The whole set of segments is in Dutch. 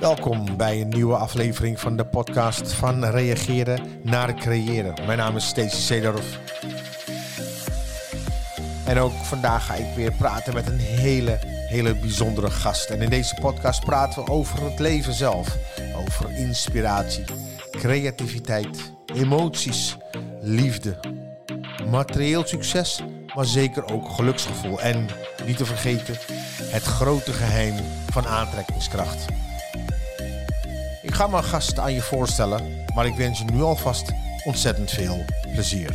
Welkom bij een nieuwe aflevering van de podcast van reageren naar creëren. Mijn naam is Stacey Sederhoff. En ook vandaag ga ik weer praten met een hele, hele bijzondere gast. En in deze podcast praten we over het leven zelf. Over inspiratie, creativiteit, emoties, liefde, materieel succes, maar zeker ook geluksgevoel. En niet te vergeten, het grote geheim van aantrekkingskracht. Ik ga mijn gast aan je voorstellen, maar ik wens je nu alvast ontzettend veel plezier.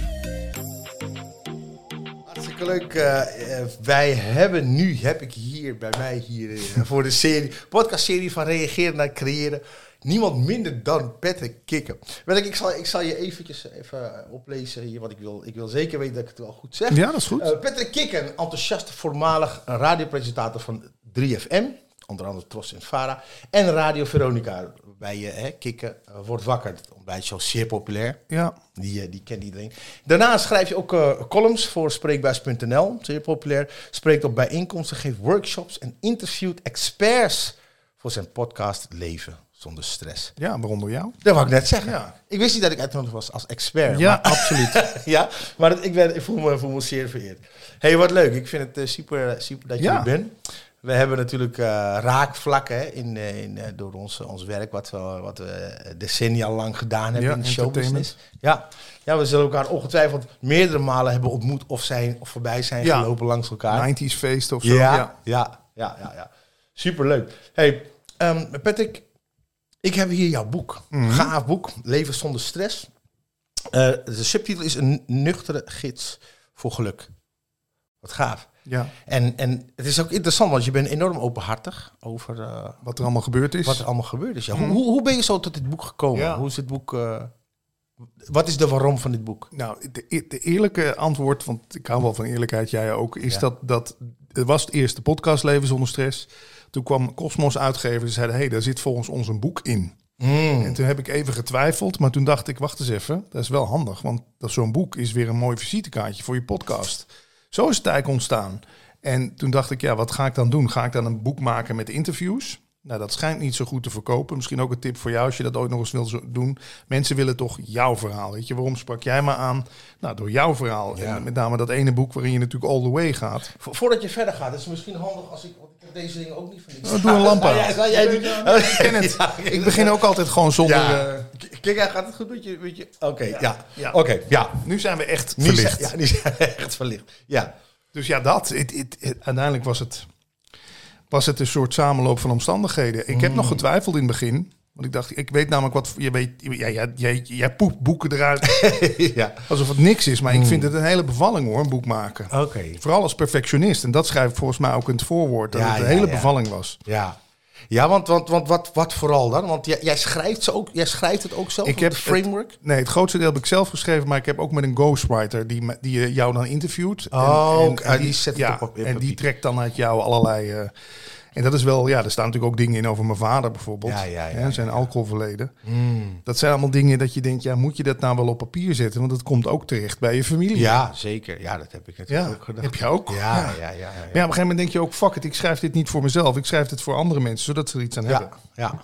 Hartstikke leuk. eh, eh, wij hebben nu, heb ik hier bij mij hier eh, voor de serie, podcastserie van Reageren naar Creëren, niemand minder dan Patrick Kikken. Weet ik, zal, ik zal je eventjes even oplezen hier, want ik wil, ik wil zeker weten dat ik het wel goed zeg. Ja, dat is goed. Eh, Patrick Kikken, enthousiaste voormalig radiopresentator van 3FM, onder andere Tros en Vara, en Radio Veronica, waarbij je hè, Kikken eh, wordt wakker. Het ontbijtshow zeer populair. Ja, Die, eh, die kent iedereen. Daarnaast schrijf je ook eh, columns voor Spreekbuis.nl, zeer populair. Spreekt op bijeenkomsten, geeft workshops en interviewt experts voor zijn podcast Leven zonder stress. ja, waaronder jou. Dat wou ik net zeggen. Ja. Ik wist niet dat ik uitgenodigd was als expert. Ja, maar- absoluut. ja, maar ik, ben, ik voel, me, voel me zeer vereerd. hey, wat leuk. Ik vind het super, super dat je Ja. er bent. We hebben natuurlijk eh, raakvlakken in, eh, in, eh, door ons, ons werk, wat we, wat we decennia lang gedaan hebben Ja, in de showbusiness. Ja. ja, we zullen elkaar ongetwijfeld meerdere malen hebben ontmoet of, zijn, of voorbij zijn Ja. gelopen langs elkaar. 90s feest of zo. Ja, Ja. ja, ja, ja, ja, Superleuk. Hey, ehm, Patrick, ik heb hier jouw boek. Mhm. Gaaf boek, Leven zonder stress. De subtitel is een nuchtere gids voor geluk. Wat gaaf. Ja, En, en het is ook interessant, want je bent enorm openhartig over eh, wat er allemaal gebeurd is. wat er allemaal gebeurd is. Ja, Mhm. hoe, hoe, hoe ben je zo tot dit boek gekomen? Ja. Hoe is dit boek... eh, wat is de waarom van dit boek? Nou, de, e- de eerlijke antwoord, want ik hou wel van eerlijkheid, jij ook, is Ja. dat, dat het was het eerste podcast Leven zonder stress. Toen kwam Cosmos uitgever en zeiden, hé, hey, daar zit volgens ons een boek in. Mm. En toen heb ik even getwijfeld, maar toen dacht ik, wacht eens even, dat is wel handig, want dat zo'n boek is weer een mooi visitekaartje voor je podcast. Zo is het eigenlijk ontstaan. En toen dacht ik, ja, wat ga ik dan doen? Ga ik dan een boek maken met interviews? Nou, dat schijnt niet zo goed te verkopen. Misschien ook een tip voor jou als je dat ooit nog eens wil doen. Mensen willen toch jouw verhaal. Weet je, waarom sprak jij me aan? Nou, door jouw verhaal. Ja. En met name dat ene boek waarin je natuurlijk all the way gaat. Vo- Voordat je verder gaat, is het misschien handig als ik... Deze dingen ook niet van. Oh, doe een lamp aan. jij doen? Ik ken het. Ja, Ik begin ook altijd gewoon zonder... Ja. eh, Kijk, hij gaat het goed met je? Met je? Oké, ja. Ja. Oké, ja. nu zijn we echt Nu verlicht. zijn- Ja, nu zijn we echt verlicht. Ja. Dus ja, dat. Het, het, het- uiteindelijk was het, was het een soort samenloop van omstandigheden. Ik heb nog Mm. getwijfeld in het begin. Want ik dacht, ik weet namelijk wat... Je weet, ja, jij, jij, jij poept boeken eruit ja. alsof het niks is. Maar ik vind het een hele bevalling hoor, een boek maken. Oké. Vooral als perfectionist. En dat schrijf ik volgens mij ook in het voorwoord. Dat Ja, het een ja, hele ja. bevalling was. Ja. Ja, want, want, want wat, wat vooral dan? Want jij, jij, schrijft ze ook, jij schrijft het ook zelf? Ik heb het framework? Nee, het grootste deel heb ik zelf geschreven. Maar ik heb ook met een ghostwriter die, die eh, jou dan interviewt. Oh, oké. Ah, die zet ja, op- op- op En die trekt dan uit jou allerlei... eh, en dat is wel, ja, er staan natuurlijk ook dingen in over mijn vader bijvoorbeeld. Ja, ja, ja, zijn alcoholverleden. Mm. Dat zijn allemaal dingen dat je denkt, ja, moet je dat nou wel op papier zetten? Want dat komt ook terecht bij je familie. Ja, zeker. Ja, dat heb ik natuurlijk ook gedaan. heb je ook? Ja, Ja. ja, ja. ja. Maar op een gegeven moment denk je ook, fuck it, ik schrijf dit niet voor mezelf. Ik schrijf dit voor andere mensen, zodat ze er iets aan hebben. Ja.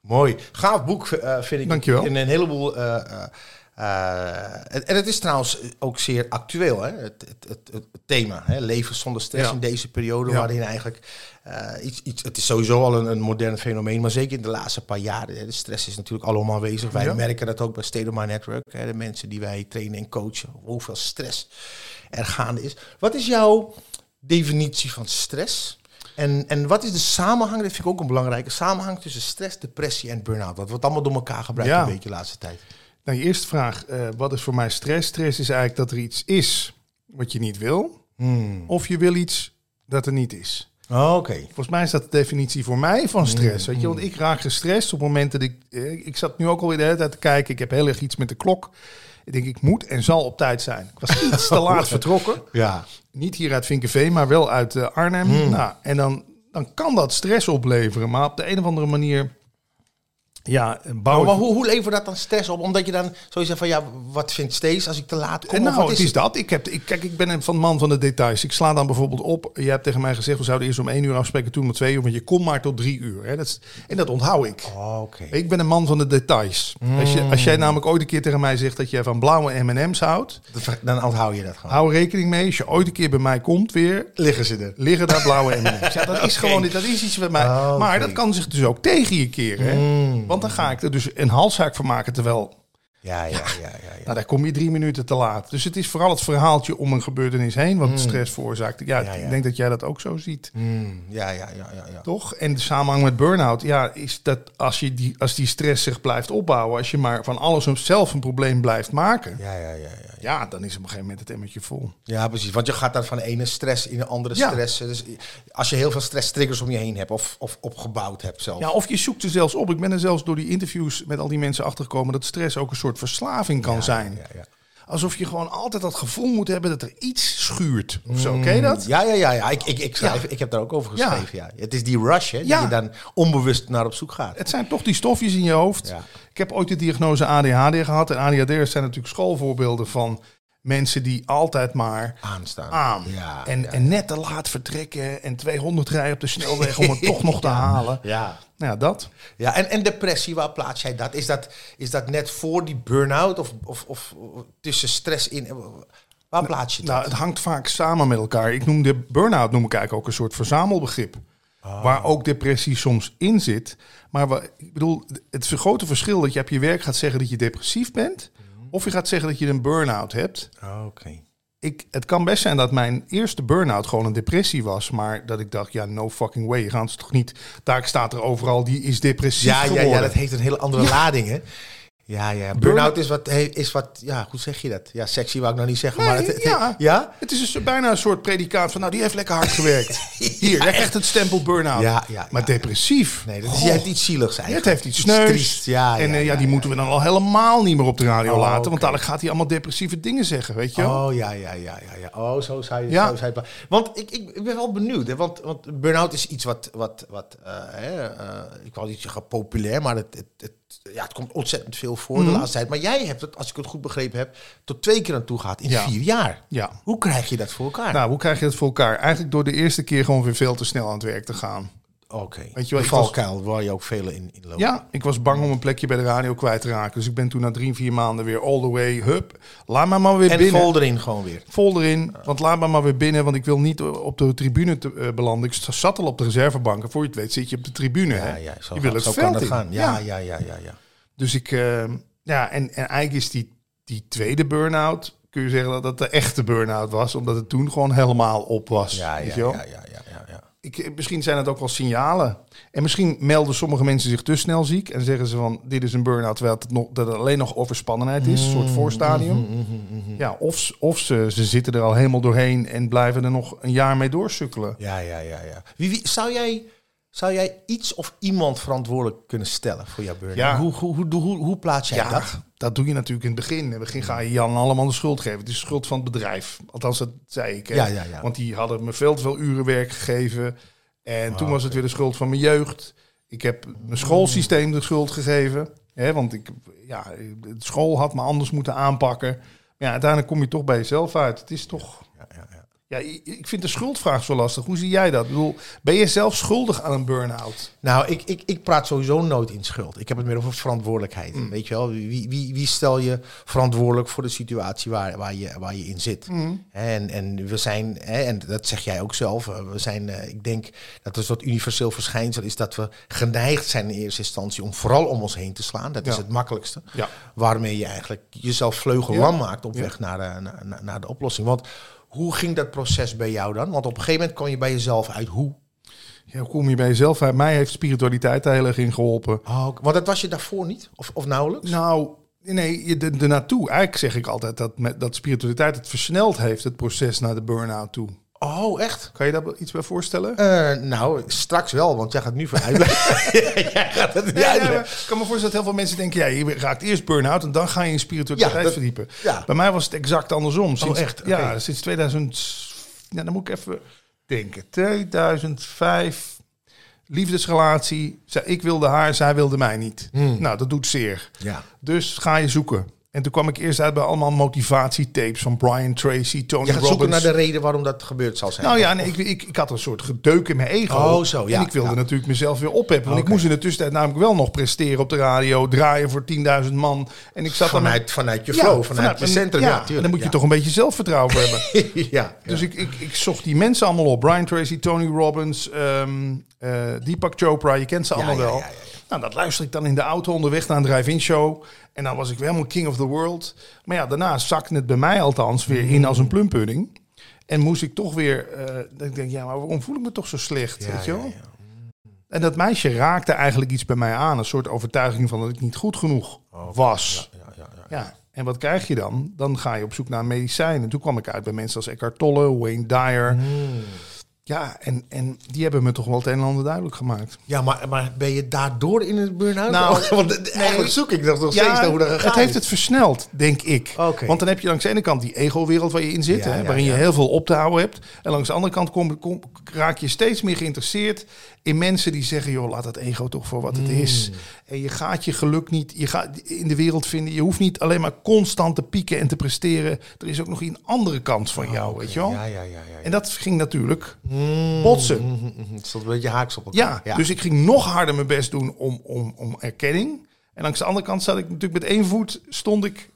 Mooi. Gaaf boek eh, vind ik. Dankjewel. In een heleboel. eh, eh, eh, en, en het is trouwens ook zeer actueel, hè? Het, het, het, het thema. Hè? Leven zonder stress Ja. in deze periode, Ja. waarin eigenlijk eh, iets, iets. Het is sowieso al een, een modern fenomeen, maar zeker in de laatste paar jaren. Hè? De stress is natuurlijk allemaal aanwezig. Wij Ja. merken dat ook bij State of My Network. Hè? De mensen die wij trainen en coachen, hoeveel stress er gaande is. Wat is jouw definitie van stress? En, en wat is de samenhang, dat vind ik ook een belangrijke samenhang tussen stress, depressie en burn-out? Dat wordt allemaal door elkaar gebruikt Ja. een beetje de laatste tijd. Nou, je eerste vraag, eh, wat is voor mij stress? Stress is eigenlijk dat er iets is wat je niet wil. Hmm. Of je wil iets dat er niet is. Oké. Volgens mij is dat de definitie voor mij van stress. Weet je, want ik raak gestrest op het moment dat ik. eh, Ik zat nu ook alweer de hele tijd te kijken. Ik heb heel erg iets met de klok. Ik denk, ik moet en zal op tijd zijn. Ik was iets te laat vertrokken. Ja. Niet hier uit Vinkenveen, maar wel uit eh, Arnhem. Nou, en dan, dan kan dat stress opleveren. Maar op de een of andere manier Ja, bouwen. maar hoe, hoe levert dat dan stress op? Omdat je dan zoiets zegt van ja, wat vindt Stees als ik te laat kom? Nou, het is dat. Ik heb, ik, kijk, ik ben een van man van de details. Ik sla dan bijvoorbeeld op. Je hebt tegen mij gezegd, we zouden eerst om één uur afspreken, toen om twee uur. Want je komt maar tot drie uur. Hè. Dat is, en dat onthoud ik. Oh, Oké. Ik ben een man van de details. Als, je, als jij namelijk ooit een keer tegen mij zegt dat je van blauwe M&M's houdt, Dan onthoud je dat gewoon. hou rekening mee. Als je ooit een keer bij mij komt weer, Liggen ze er? liggen daar blauwe M&M's. Ja, dat is gewoon dat is iets bij mij. Oh, Maar dat kan zich dus ook tegen je keren. Hè? Mm. Want dan ga ik er dus een halszaak van maken, terwijl Ja, ja, ja, ja. ja. nou, daar kom je drie minuten te laat. Dus het is vooral het verhaaltje om een gebeurtenis heen wat stress veroorzaakt. Ja, ik denk dat jij dat ook zo ziet. Mm, ja, ja, ja, ja, ja. Toch? En de samenhang met burn-out, ja, is dat als, je die, als die stress zich blijft opbouwen, als je maar van alles zelf een probleem blijft maken, Ja, ja, ja, ja. ja, dan is op een gegeven moment het emmertje vol. Ja, precies. Want je gaat dan van de ene stress in de andere Ja. stress. Dus als je heel veel stresstriggers om je heen hebt of, of opgebouwd hebt zelf. Ja, of je zoekt er zelfs op. Ik ben er zelfs door die interviews met al die mensen achtergekomen dat stress ook een soort verslaving kan zijn. Ja, ja. Alsof je gewoon altijd dat gevoel moet hebben dat er iets schuurt. Of zo, ken je dat? Ja, ja, ja, ja. Ik, ik, ik, schrijf, Ja. ik heb daar ook over geschreven. Ja. Het is die rush hè, die je dan onbewust naar op zoek gaat. Het zijn toch die stofjes in je hoofd. Ik heb ooit de diagnose ADHD gehad. En ADHD'ers zijn natuurlijk schoolvoorbeelden van mensen die altijd maar Aanstaan. aan. Ja, en, ja. en net te laat vertrekken en 200 rijden op de snelweg om het toch nog te halen. Ja. Nou ja, dat. Ja, en, en depressie, waar plaats jij dat? Is dat, is dat net voor die burn-out of, of, of tussen stress in? Waar plaats je dat? Nou, het hangt vaak samen met elkaar. Ik noem de burn-out noem ik eigenlijk ook een soort verzamelbegrip. Waar ook depressie soms in zit. Maar wa- ik bedoel, het grote verschil dat je op je werk gaat zeggen dat je depressief bent. Of je gaat zeggen dat je een burn-out hebt. Oh, Oké. Ik, het kan best zijn dat mijn eerste burn-out gewoon een depressie was. Maar dat ik dacht, ja, no fucking way. Je gaat ze toch niet... Daar staat er overal, die is depressief Ja, ja, geworden. ja, dat heeft een hele andere lading, hè? Ja, ja. Burn-out is wat, is wat, ja, hoe zeg je dat? Ja, sexy wou ik nou niet zeggen, Nee, maar het, het- ja. ja? Het is dus bijna een soort predicaat van, nou, die heeft lekker hard gewerkt. Hier, krijgt het stempel burn-out. Ja, ja, maar depressief. Nee, dat is, je hebt iets zieligs het eigenlijk. heeft iets triest. Ja, en ja, eh, ja, die moeten we dan al helemaal niet meer op de radio Oh, laten. Want dadelijk gaat hij allemaal depressieve dingen zeggen, weet je? Oh ja, ja, ja, ja, ja. Oh, zo zou je, Ja. zo je het wel- Want ik, ik ben wel benieuwd, hè? Want, want burn-out is iets wat, wat, wat eh, hè, eh, ik wil niet zeggen populair, maar het, het, het, ja, het komt ontzettend veel voor Mhm. de laatste tijd. Maar jij hebt het, als ik het goed begrepen heb, tot twee keer aan toe gehad in Ja. vier jaar. Ja. Hoe krijg je dat voor elkaar? Nou, hoe krijg je het voor elkaar? Eigenlijk door de eerste keer gewoon weer veel te snel aan het werk te gaan. Oké. Weet je wel, ik was- valkuil waar je ook vele in, in loopt. Ja, ik was bang om een plekje bij de radio kwijt te raken. Dus ik ben toen na drie, vier maanden weer all the way, hup. Laat me maar weer En binnen. vol erin gewoon weer. Vol erin, want laat me maar weer binnen, want ik wil niet op de tribune te, eh, belanden. Ik zat al op de reservebanken. Voor je het weet zit je op de tribune. Ja, hè? ja, zo, je wil het zo veld kan in. gaan. Ja, ja, ja, ja, ja. Dus ik, eh, ja, en, en eigenlijk is die, die tweede burn-out, kun je zeggen dat dat de echte burn-out was, omdat het toen gewoon helemaal op was. Weet je ja, ja, ja, ja. Ik, eh, misschien zijn het ook wel signalen. En misschien melden sommige mensen zich te snel ziek en zeggen ze van dit is een burn-out, terwijl het, nog, dat het alleen nog overspannenheid is, een soort Mm, voorstadium. Ja, of of ze, ze zitten er al helemaal doorheen en blijven er nog een jaar mee doorsukkelen. Ja, ja, ja, ja. Wie, wie, zou, jij, zou jij iets of iemand verantwoordelijk kunnen stellen voor jouw burn-out? Ja. Hoe, hoe, hoe, hoe, hoe plaats jij Ja, dat? Dat? doe je natuurlijk in het begin. In het begin ga je Jan allemaal de schuld geven. Het is de schuld van het bedrijf. Althans, dat zei ik. Hè? Ja, ja, ja. Want die hadden me veel te veel uren werk gegeven. En Ah, toen was het weer de schuld van mijn jeugd. Ik heb mijn schoolsysteem de schuld gegeven. Hè? Want ik, ja, de school had me anders moeten aanpakken. Maar ja, uiteindelijk kom je toch bij jezelf uit. Het is toch... Ja, ja, ja. Ja, ik vind de schuldvraag zo lastig. Hoe zie jij dat? Ik bedoel, ben je zelf schuldig aan een burn-out? Nou, ik, ik, ik praat sowieso nooit in schuld. Ik heb het meer over verantwoordelijkheid. Mm. Weet je wel, wie, wie, wie stel je verantwoordelijk voor de situatie waar, waar, je, waar je in zit? Mm. En, en we zijn, en dat zeg jij ook zelf, eh, we zijn, eh, ik denk dat het wat universeel verschijnsel is dat we geneigd zijn in eerste instantie om vooral om ons heen te slaan. Dat is Ja. het makkelijkste. Ja. Waarmee je eigenlijk jezelf vleugellam maakt op weg naar naar- naar de oplossing. Want hoe ging dat proces bij jou dan? Want op een gegeven moment kwam je bij jezelf uit hoe. Ja, hoe kom je bij jezelf uit? Mij heeft spiritualiteit heel erg in geholpen. Oh, want dat was je daarvoor niet? Of, of nauwelijks? Nou, nee, je- de, de naartoe. Eigenlijk zeg ik altijd dat, met, dat spiritualiteit het versneld heeft, het proces naar de burn-out toe. Oh, echt? Kan je daar iets bij voorstellen? Eh, nou, straks wel, want jij gaat nu uitleggen. jij gaat het maar ik kan me voorstellen dat heel veel mensen denken, ja, je raakt eerst burn-out en dan ga je in spiritualiteit Ja, dat- verdiepen. ja. Bij mij was het exact andersom. Sinds, echt? Ja, sinds 2000, ja, dan moet ik even denken. 2005, liefdesrelatie. Zij- Ik wilde haar, zij wilde mij niet. Hmm. Nou, dat doet zeer. Ja. Dus ga je zoeken. En toen kwam ik eerst uit bij allemaal motivatietapes van Brian Tracy, Tony Je gaat Robbins. zoeken naar de reden waarom dat gebeurd zal zijn. Nou ja, nee, ik, ik, ik had een soort gedeuk in mijn ego. Oh, zo, ja, en ik wilde ja. natuurlijk mezelf weer opheffen. Want ik moest in de tussentijd namelijk wel nog presteren op de radio. Draaien voor 10.000 man. En ik zat dan vanuit, vanuit je flow, vanuit, je mijn- centrum. Ja, en dan moet je toch een beetje zelfvertrouwen hebben. ja. Dus ik, ik, ik zocht die mensen allemaal op. Brian Tracy, Tony Robbins, ehm, eh, Deepak Chopra. Je kent ze allemaal wel. Nou, dat luister ik dan in de auto onderweg naar een drive-in show. En dan was ik weer helemaal king of the world. Maar ja, daarna zakte het bij mij althans weer in als een plumpudding. En moest ik toch weer... dat ik denk, ja, maar waarom voel ik me toch zo slecht? Ja, weet je wel? ja, ja. En dat meisje raakte eigenlijk iets bij mij aan. Een soort overtuiging van dat ik niet goed genoeg was. Ja, ja, ja. Ja, en wat krijg je dan? Dan ga je op zoek naar een medicijn. En toen kwam ik uit bij mensen als Eckhart Tolle, Wayne Dyer. Ja, en, en die hebben me toch wel het een en ander duidelijk gemaakt. Ja, maar, maar ben je daardoor in het burn-out? Nou, Want eigenlijk zoek ik nog, nog steeds naar hoe dat gegaan het heeft het versneld, denk ik. Want dan heb je langs de ene kant die ego-wereld waar je in zit, Ja, hè, ja, waarin je heel veel op te houden hebt. En langs de andere kant kom, kom- raak je steeds meer geïnteresseerd in mensen die zeggen, joh, laat dat ego toch voor wat het Hmm. is. En je gaat je geluk niet je gaat in de wereld vinden. Je hoeft niet alleen maar constant te pieken en te presteren. Er is ook nog een andere kant van jou, weet je wel. Ja, ja, ja. En dat ging natuurlijk Mm, botsen. mm, mm, mm. Het stond een beetje haaks op elkaar. Ja, dus ik ging nog harder mijn best doen om, om, om erkenning. En langs de andere kant zat ik natuurlijk met één voet, stond ik,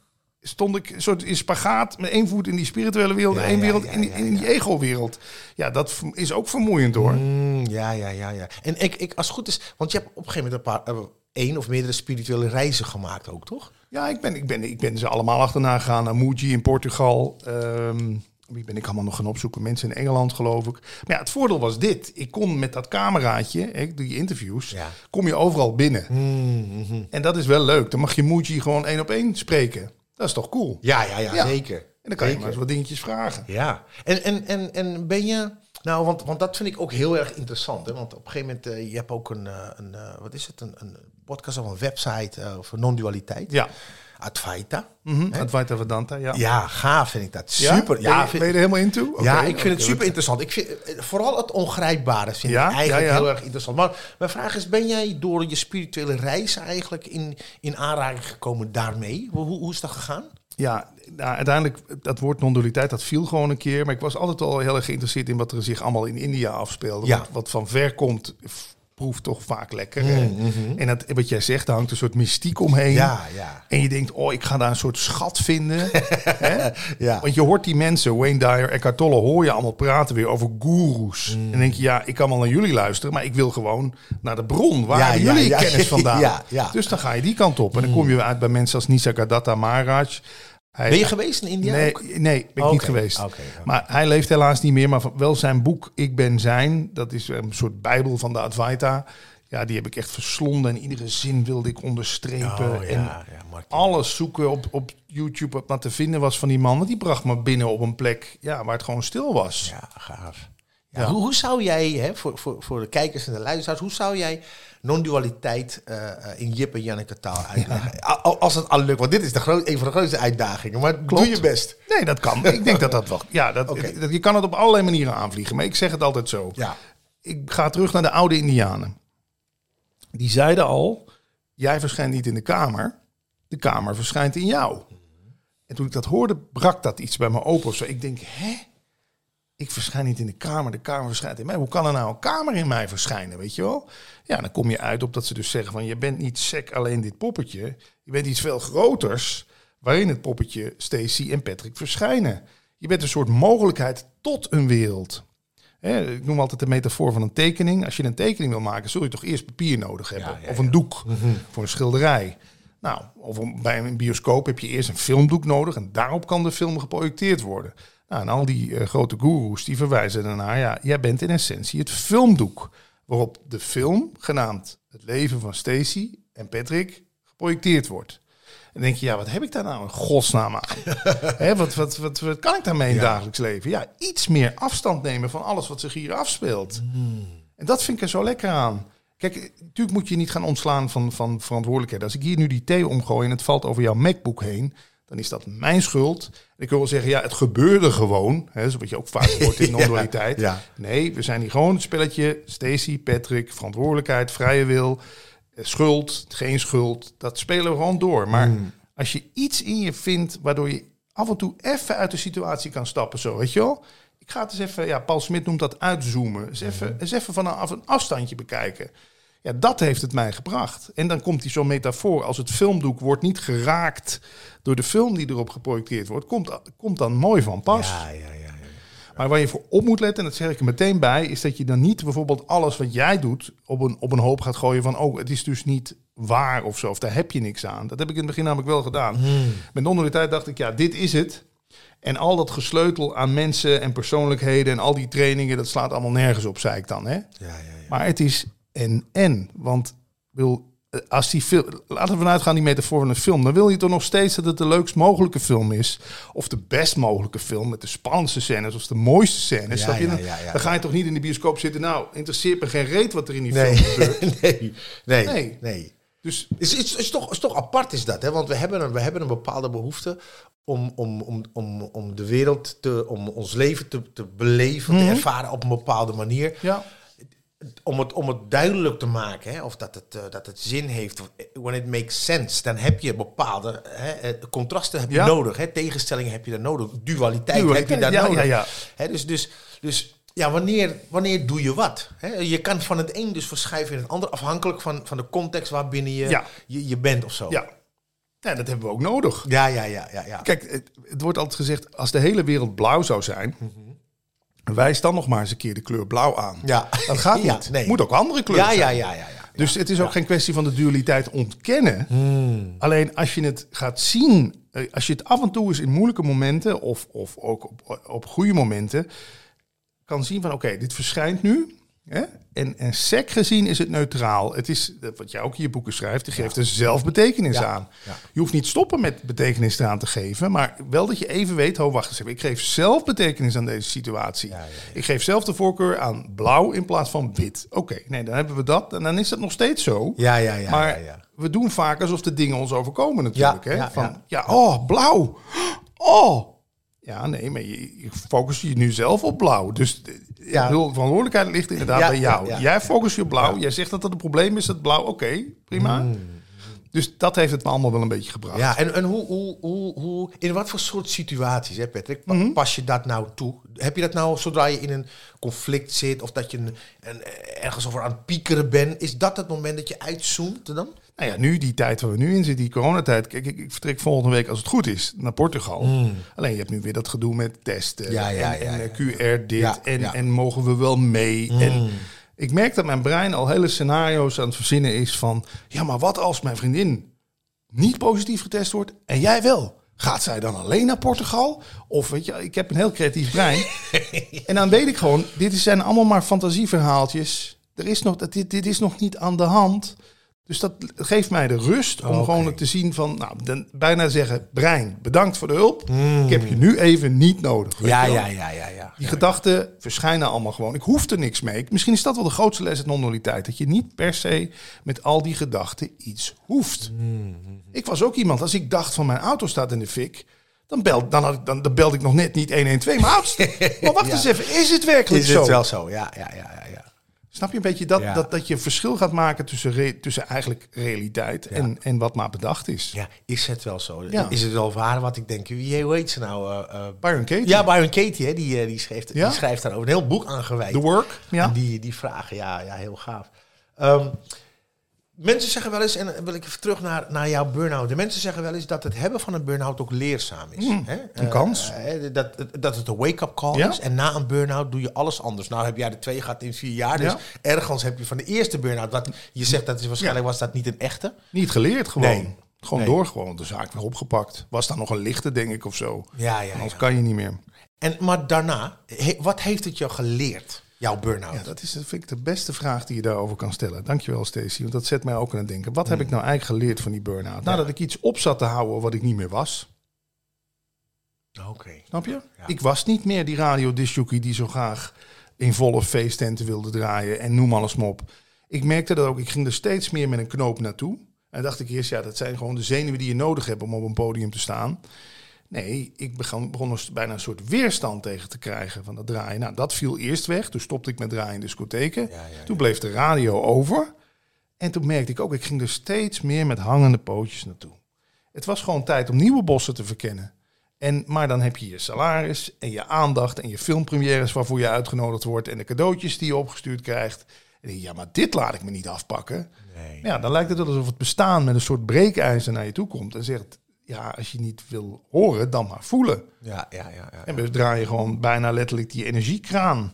stond ik een soort in spagaat. Met één voet in die spirituele wereld Ja, en één ja, wereld ja, in, die- in die ego-wereld. Ja, dat is ook vermoeiend hoor. Mm, ja, ja, ja, ja. En ik, ik, als het goed is, want je hebt op een gegeven moment een paar, eh, één of meerdere spirituele reizen gemaakt ook, toch? Ja, ik ben, ik, ben, ik ben ze allemaal achterna gegaan. Naar Muji in Portugal. Ehm, wie ben ik allemaal nog gaan opzoeken? Mensen in Engeland, geloof ik. Maar ja, het voordeel was dit. Ik kon met dat cameraatje, hè, die interviews, Ja. kom je overal binnen. Mm, mhm. En dat is wel leuk. Dan mag je Muji gewoon één op één spreken. Dat is toch cool? Ja, ja, ja, Ja. zeker. En dan kan je maar eens wat dingetjes vragen. Ja, en, en, en, en ben je... Nou, want, want dat vind ik ook heel erg interessant. Hè? Want op een gegeven moment, eh, je hebt ook een, eh, een eh, wat is het, een, een podcast of een website eh over non-dualiteit. Ja. Advaita. Mhm. Advaita Vedanta, ja. Ja, gaaf vind ik dat. Ja? Super. Ben je, Ja, ben je er helemaal into? Oké, ja ik vind het super interessant. Ik vind, eh, vooral het ongrijpbare vind Ja, ik eigenlijk ja, heel erg interessant. Maar mijn vraag is, ben jij door je spirituele reis eigenlijk in, in aanraking gekomen daarmee? Hoe, hoe is dat gegaan? Ja, nou, uiteindelijk, dat woord non-dualiteit, dat viel gewoon een keer. Maar ik was altijd al heel erg geïnteresseerd in wat er zich allemaal in India afspeelde. Ja. Wat, wat van ver komt, proeft toch vaak lekker. hè? En dat, wat jij zegt, daar hangt een soort mystiek omheen. Ja, ja. En je denkt, oh, ik ga daar een soort schat vinden. Ja. Want je hoort die mensen, Wayne Dyer, Eckhart Tolle, hoor je allemaal praten weer over goeroes. Mm. En dan denk je, ja, ik kan wel naar jullie luisteren, maar ik wil gewoon naar de bron. Waar Ja, jullie kennis vandaan? Ja, ja. Mm. Dus dan ga je die kant op. En dan kom je uit bij mensen als Nisargadatta Maharaj. Hij, Ben je geweest in India nee, ook? nee, ben ik niet geweest. Maar hij leeft helaas niet meer. Maar wel zijn boek Ik Ben Zijn. Dat is een soort bijbel van de Advaita. Ja, die heb ik echt verslonden. En iedere zin wilde ik onderstrepen. Oh, ja, en ja, alles zoeken op, op YouTube wat maar te vinden was van die man. Want die bracht me binnen op een plek ja, waar het gewoon stil was. Ja, gaaf. Ja. Hoe, hoe zou jij, hè, voor, voor, voor de kijkers en de luisteraars, hoe zou jij non-dualiteit eh, eh, in Jip en Janneke taal uitleggen? Als het al lukt, want dit is de groot, een van de grootste uitdagingen. Maar doe je best. Nee, dat kan. ik denk dat dat wel. Ja, dat, je kan het op allerlei manieren aanvliegen. Maar ik zeg het altijd zo. Ja. Ik ga terug naar de oude Indianen. Die zeiden al: jij verschijnt niet in de kamer, de kamer verschijnt in jou. En toen ik dat hoorde, brak dat iets bij me open. of Zo, ik denk, hè? Ik verschijn niet in de kamer, de kamer verschijnt in mij. Hoe kan er nou een kamer in mij verschijnen, weet je wel? Ja, dan kom je uit op dat ze dus zeggen van... je bent niet sec alleen dit poppetje. Je bent iets veel groters... waarin het poppetje Stacy en Patrick verschijnen. Je bent een soort mogelijkheid tot een wereld. Ik noem altijd de metafoor van een tekening. Als je een tekening wil maken, zul je toch eerst papier nodig hebben. Ja, ja, of een doek voor een schilderij. Nou, of bij een bioscoop heb je eerst een filmdoek nodig. En daarop kan de film geprojecteerd worden. Nou, en al die eh, grote goeroes die verwijzen ernaar. Ja, jij bent in essentie het filmdoek. Waarop de film, genaamd Het leven van Stacy en Patrick, geprojecteerd wordt. En denk je, ja, wat heb ik daar nou in godsnaam aan? Wat, wat, wat, wat kan ik daarmee in het dagelijks leven? Ja, iets meer afstand nemen van alles wat zich hier afspeelt. En dat vind ik er zo lekker aan. Kijk, natuurlijk moet je niet gaan ontslaan van, van verantwoordelijkheid. Als ik hier nu die thee omgooi en het valt over jouw MacBook heen, dan is dat mijn schuld. En ik wil wel zeggen, ja, het gebeurde gewoon. Hè, zo wat je ook vaak hoort in non-dualiteit. ja. Nee, we zijn hier gewoon het spelletje. Stacy, Patrick, verantwoordelijkheid, vrije wil, eh, schuld, geen schuld. Dat spelen we gewoon door. Maar Hmm. als je iets in je vindt waardoor je af en toe even uit de situatie kan stappen, zo weet je wel. Ik ga het eens even, ja, Paul Smit noemt dat uitzoomen. Eens even, eens even vanaf een afstandje bekijken. Ja, dat heeft het mij gebracht. En dan komt die zo'n metafoor als het filmdoek wordt niet geraakt door de film die erop geprojecteerd wordt, komt, komt dan mooi van pas. Ja, ja, ja, ja. Maar waar je voor op moet letten, en dat zeg ik er meteen bij, is dat je dan niet bijvoorbeeld alles wat jij doet op een, op een hoop gaat gooien van, oh, het is dus niet waar of zo, of daar heb je niks aan. Dat heb ik in het begin namelijk wel gedaan. Met non-dualiteit dacht ik, ja, dit is het. En al dat gesleutel aan mensen en persoonlijkheden en al die trainingen, dat slaat allemaal nergens op, zei ik dan. Hè? ja, ja, ja. Maar het is en en. Want wil, als die film, laten we vanuit gaan die metafoor van een film, dan wil je toch nog steeds dat het de leukst mogelijke film is, of de best mogelijke film met de spannendste scènes of de mooiste scènes. Ja, Dan, ga je toch niet in de bioscoop zitten. Nou, interesseert me geen reet wat er in die Nee, film gebeurt. nee, nee, Nee. nee. Dus Is, is, is, toch, is toch apart is dat, hè? Want we hebben een, we hebben een bepaalde behoefte om, om, om, om, om de wereld, te, om ons leven te, te beleven, te ervaren op een bepaalde manier. ja, Om het, om het duidelijk te maken, hè, of dat het, eh, dat het zin heeft, eh, when it makes sense, dan heb je bepaalde hè, eh, contrasten heb je Ja. nodig. Hè, tegenstellingen heb je daar nodig. Dualiteit, Dualiteit, heb je daar ja, nodig. ja. Hè, dus, dus, dus ja, wanneer, wanneer doe je wat? Hè? Je kan van het een dus verschuiven in het ander, afhankelijk van, van de context waarbinnen je, je, je bent of zo. ja. ja, dat hebben we ook nodig. ja, ja, ja. ja, ja. Kijk, het, het wordt altijd gezegd, als de hele wereld blauw zou zijn, wijs dan nog maar eens een keer de kleur blauw aan. Ja. Dat gaat Ja, niet. nee. Moet ook andere kleuren ja, zijn. ja, ja, ja, ja. Dus het is ook geen kwestie van de dualiteit ontkennen. Hmm. Alleen als je het gaat zien, eh, als je het af en toe eens in moeilijke momenten of, of ook op, op goede momenten kan zien van oké, dit verschijnt nu. Hè? En, en sec gezien is het neutraal. Het is, eh, wat jij ook in je boeken schrijft, je geeft er zelf betekenis aan. Je hoeft niet stoppen met betekenis eraan te geven, maar wel dat je even weet, oh wacht eens even, ik geef zelf betekenis aan deze situatie. Ik geef zelf de voorkeur aan blauw in plaats van wit. Oké, nee, dan hebben we dat en dan is dat nog steeds zo. Ja, ja, ja. maar ja, ja. we doen vaak alsof de dingen ons overkomen natuurlijk. Ja, hè? ja, Van, ja. oh, blauw. Oh. Ja, nee, maar je, je focust je nu zelf op blauw. Dus de Ja. de verantwoordelijkheid ligt inderdaad Ja, bij jou. ja. Jij focust je op blauw. Jij zegt dat dat een probleem is, dat blauw. Oké, prima. Dus dat heeft het me allemaal wel een beetje gebracht. Mm. Ja, en, en hoe, hoe, hoe, hoe, in wat voor soort situaties, hè, Patrick, pa- Mhm. pas je dat nou toe? Heb je dat nou zodra je in een conflict zit of dat je een, een, ergens over aan het piekeren bent? Is dat het moment dat je uitzoomt dan? Nou ja, nu die tijd waar we nu in zitten, die coronatijd. Kijk, ik, ik vertrek volgende week als het goed is naar Portugal. Alleen je hebt nu weer dat gedoe met testen. Ja, ja, en, ja, en eh, QR dit en, en mogen we wel mee. En ik merk dat mijn brein al hele scenario's aan het verzinnen is van... ja, maar wat als mijn vriendin niet positief getest wordt en jij wel? Gaat zij dan alleen naar Portugal? Of weet je, ik heb een heel creatief brein. en dan weet ik gewoon, dit zijn allemaal maar fantasieverhaaltjes. Er is nog, dat- dit, dit is nog niet aan de hand. Dus dat geeft mij de rust om gewoon te zien van, nou, dan bijna zeggen, brein, bedankt voor de hulp. Ik heb je nu even niet nodig. Ja, ja, ja, ja, ja. Die gedachten verschijnen allemaal gewoon. Ik hoef er niks mee. Misschien is dat wel de grootste les uit non-dualiteit. Dat je niet per se met al die gedachten iets hoeft. Ik was ook iemand, als ik dacht van mijn auto staat in de fik... Dan, bel, dan, had ik, dan, dan belde ik nog net niet 112. Maar, maar wacht Ja. eens even, is het werkelijk Is zo? het wel zo? Ja, ja, ja, ja. Snap je een beetje dat, Ja. dat, dat je een verschil gaat maken tussen, re- tussen eigenlijk realiteit en, en wat maar bedacht is? Ja, is het wel zo? Ja. Is het wel waar wat ik denk? Wie hoe heet ze nou? eh, eh, Byron Katie, ja, Byron Katie, hè, die, eh, die, schreef, Ja? die schrijft daarover een heel boek aangeweid. The Work. Ja. En die, die vragen, ja, ja heel gaaf. Ehm, mensen zeggen wel eens, en dan wil ik even terug naar, naar jouw burn-out. De mensen zeggen wel eens dat het hebben van een burn-out ook leerzaam is. hè? Hmm, een Eh, kans. eh, dat, dat het een wake-up call Ja. is. En na een burn-out doe je alles anders. Nou heb jij er twee gehad in vier jaar. Dus Ja. ergens heb je van de eerste burn-out, wat je zegt dat is waarschijnlijk was dat niet een echte. Niet geleerd gewoon. Nee. Gewoon Nee. door, gewoon de zaak weer opgepakt. Was daar nog een lichte, denk ik, of zo. Ja, ja, Anders kan je niet meer. En, maar daarna, he- wat heeft het jou geleerd, jouw burn-out? Ja, dat is dat vind ik de beste vraag die je daarover kan stellen. Dankjewel, Stacey. Want dat zet mij ook aan het denken. Wat heb ik nou eigenlijk geleerd van die burn-out? Nadat ik iets op zat te houden wat ik niet meer was. Oké. Snap je? Ik was niet meer die radiodisjockey die zo graag in volle feesttenten wilde draaien en noem alles maar op. Ik merkte dat ook. Ik ging er steeds meer met een knoop naartoe. En dacht ik eerst, ja, dat zijn gewoon de zenuwen die je nodig hebt om op een podium te staan. Nee, ik begon, begon er bijna een soort weerstand tegen te krijgen van dat draaien. Nou, dat viel eerst weg. Toen stopte ik met draaien in discotheken. Ja, ja, ja. Toen bleef de radio over. En toen merkte ik ook, ik ging er steeds meer met hangende pootjes naartoe. Het was gewoon tijd om nieuwe bossen te verkennen. En, maar dan heb je je salaris en je aandacht en je filmpremières waarvoor je uitgenodigd wordt en de cadeautjes die je opgestuurd krijgt. En ja, maar dit laat ik me niet afpakken. Nee. Ja, dan lijkt het alsof het bestaan met een soort breekijzer naar je toe komt en zegt, ja, als je niet wil horen, dan maar voelen. Ja, ja, ja. ja. En we draaien gewoon bijna letterlijk die energiekraan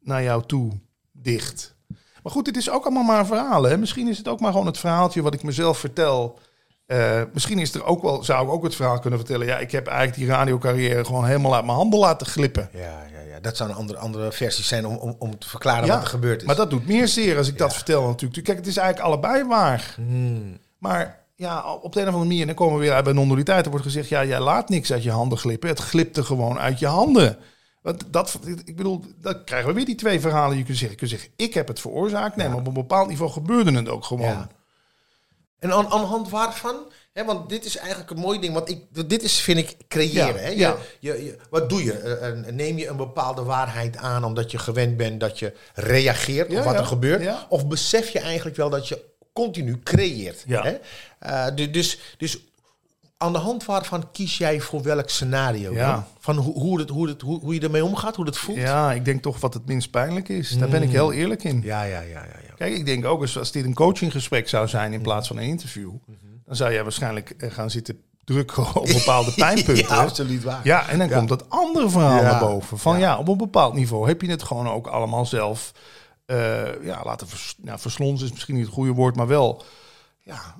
naar jou toe dicht. Maar goed, dit is ook allemaal maar verhalen. Hè? Misschien is het ook maar gewoon het verhaaltje wat ik mezelf vertel. Eh, misschien is er ook wel, zou ik ook het verhaal kunnen vertellen. Ja, ik heb eigenlijk die radiocarrière gewoon helemaal uit mijn handen laten glippen. Ja, ja, ja. Dat zou een andere, andere versie zijn om, om, om te verklaren Ja, wat er gebeurd is. Maar dat doet meer zeer als ik dat vertel natuurlijk. Kijk, het is eigenlijk allebei waar. Hmm. Maar ja, op de een of andere manier, en dan komen we weer uit bij non-dualiteit. Er wordt gezegd, ja, jij laat niks uit je handen glippen. Het glipte gewoon uit je handen. Want dat, ik bedoel, dan krijgen we weer die twee verhalen. Je kunt zeggen, je kunt zeggen ik heb het veroorzaakt. Nee, Ja. maar op een bepaald niveau gebeurde het ook gewoon. Ja. En aan, aan hand waarvan? Hè, want dit is eigenlijk een mooi ding. Want ik, dit is, vind ik, creëren. Ja, hè? Je, ja. je, je- wat doe je? Eh, eh, neem je een bepaalde waarheid aan omdat je gewend bent dat je reageert Ja, op wat er gebeurt? Of besef je eigenlijk wel dat je continu creëert? Ja. Hè? Eh, du- dus, dus aan de hand waarvan kies jij voor welk scenario? Ja. Van hoe, hoe, het, hoe, het, hoe, hoe je ermee omgaat, hoe het voelt? Ja, ik denk toch wat het minst pijnlijk is. Daar ben ik heel eerlijk in. ja, ja, ja. ja, ja. Kijk, ik denk ook als, als dit een coachinggesprek zou zijn in plaats van een interview, dan zou jij waarschijnlijk eh, gaan zitten drukken op bepaalde pijnpunten. Ja, absoluut waar. Ja, en dan Ja. komt dat andere verhaal naar boven. Van ja. Ja. op een bepaald niveau heb je het gewoon ook allemaal zelf. Eh, ja, laten vers, nou, verslonzen is misschien niet het goede woord, maar wel ja,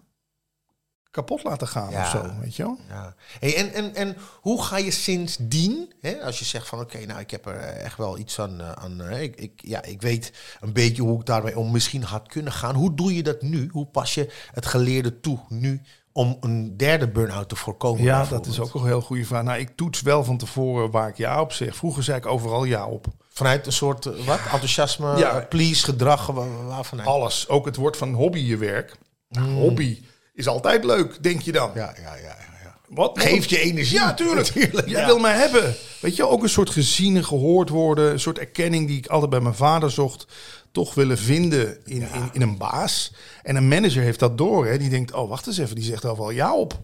kapot laten gaan Ja. of zo, weet je wel? Ja. Hey, en, en, en hoe ga je sindsdien, hè, als je zegt van oké, nou ik heb er echt wel iets aan, eh, aan eh, ik, ik, ja, ik weet een beetje hoe ik daarmee om misschien had kunnen gaan. Hoe doe je dat nu? Hoe pas je het geleerde toe nu om een derde burn-out te voorkomen? Ja, dat is ook een heel goede vraag. Nou, ik toets wel van tevoren waar ik ja op zeg. Vroeger zei ik overal ja op. Vanuit een soort, eh, wat, enthousiasme, Ja. eh, please, gedrag, waar, waarvan? Alles, ook het woord van hobby je werk. Nou, Hobby is altijd leuk, denk je dan. Ja, ja, ja, ja. Wat Geeft je energie. Ja, tuurlijk. Natuurlijk, Jij ja. wil mij hebben. Weet je, ook een soort gezien en gehoord worden. Een soort erkenning die ik altijd bij mijn vader zocht. Toch willen vinden in, in, in een baas. En een manager heeft dat door. Hè. Die denkt, oh wacht eens even. Die zegt al wel ja op.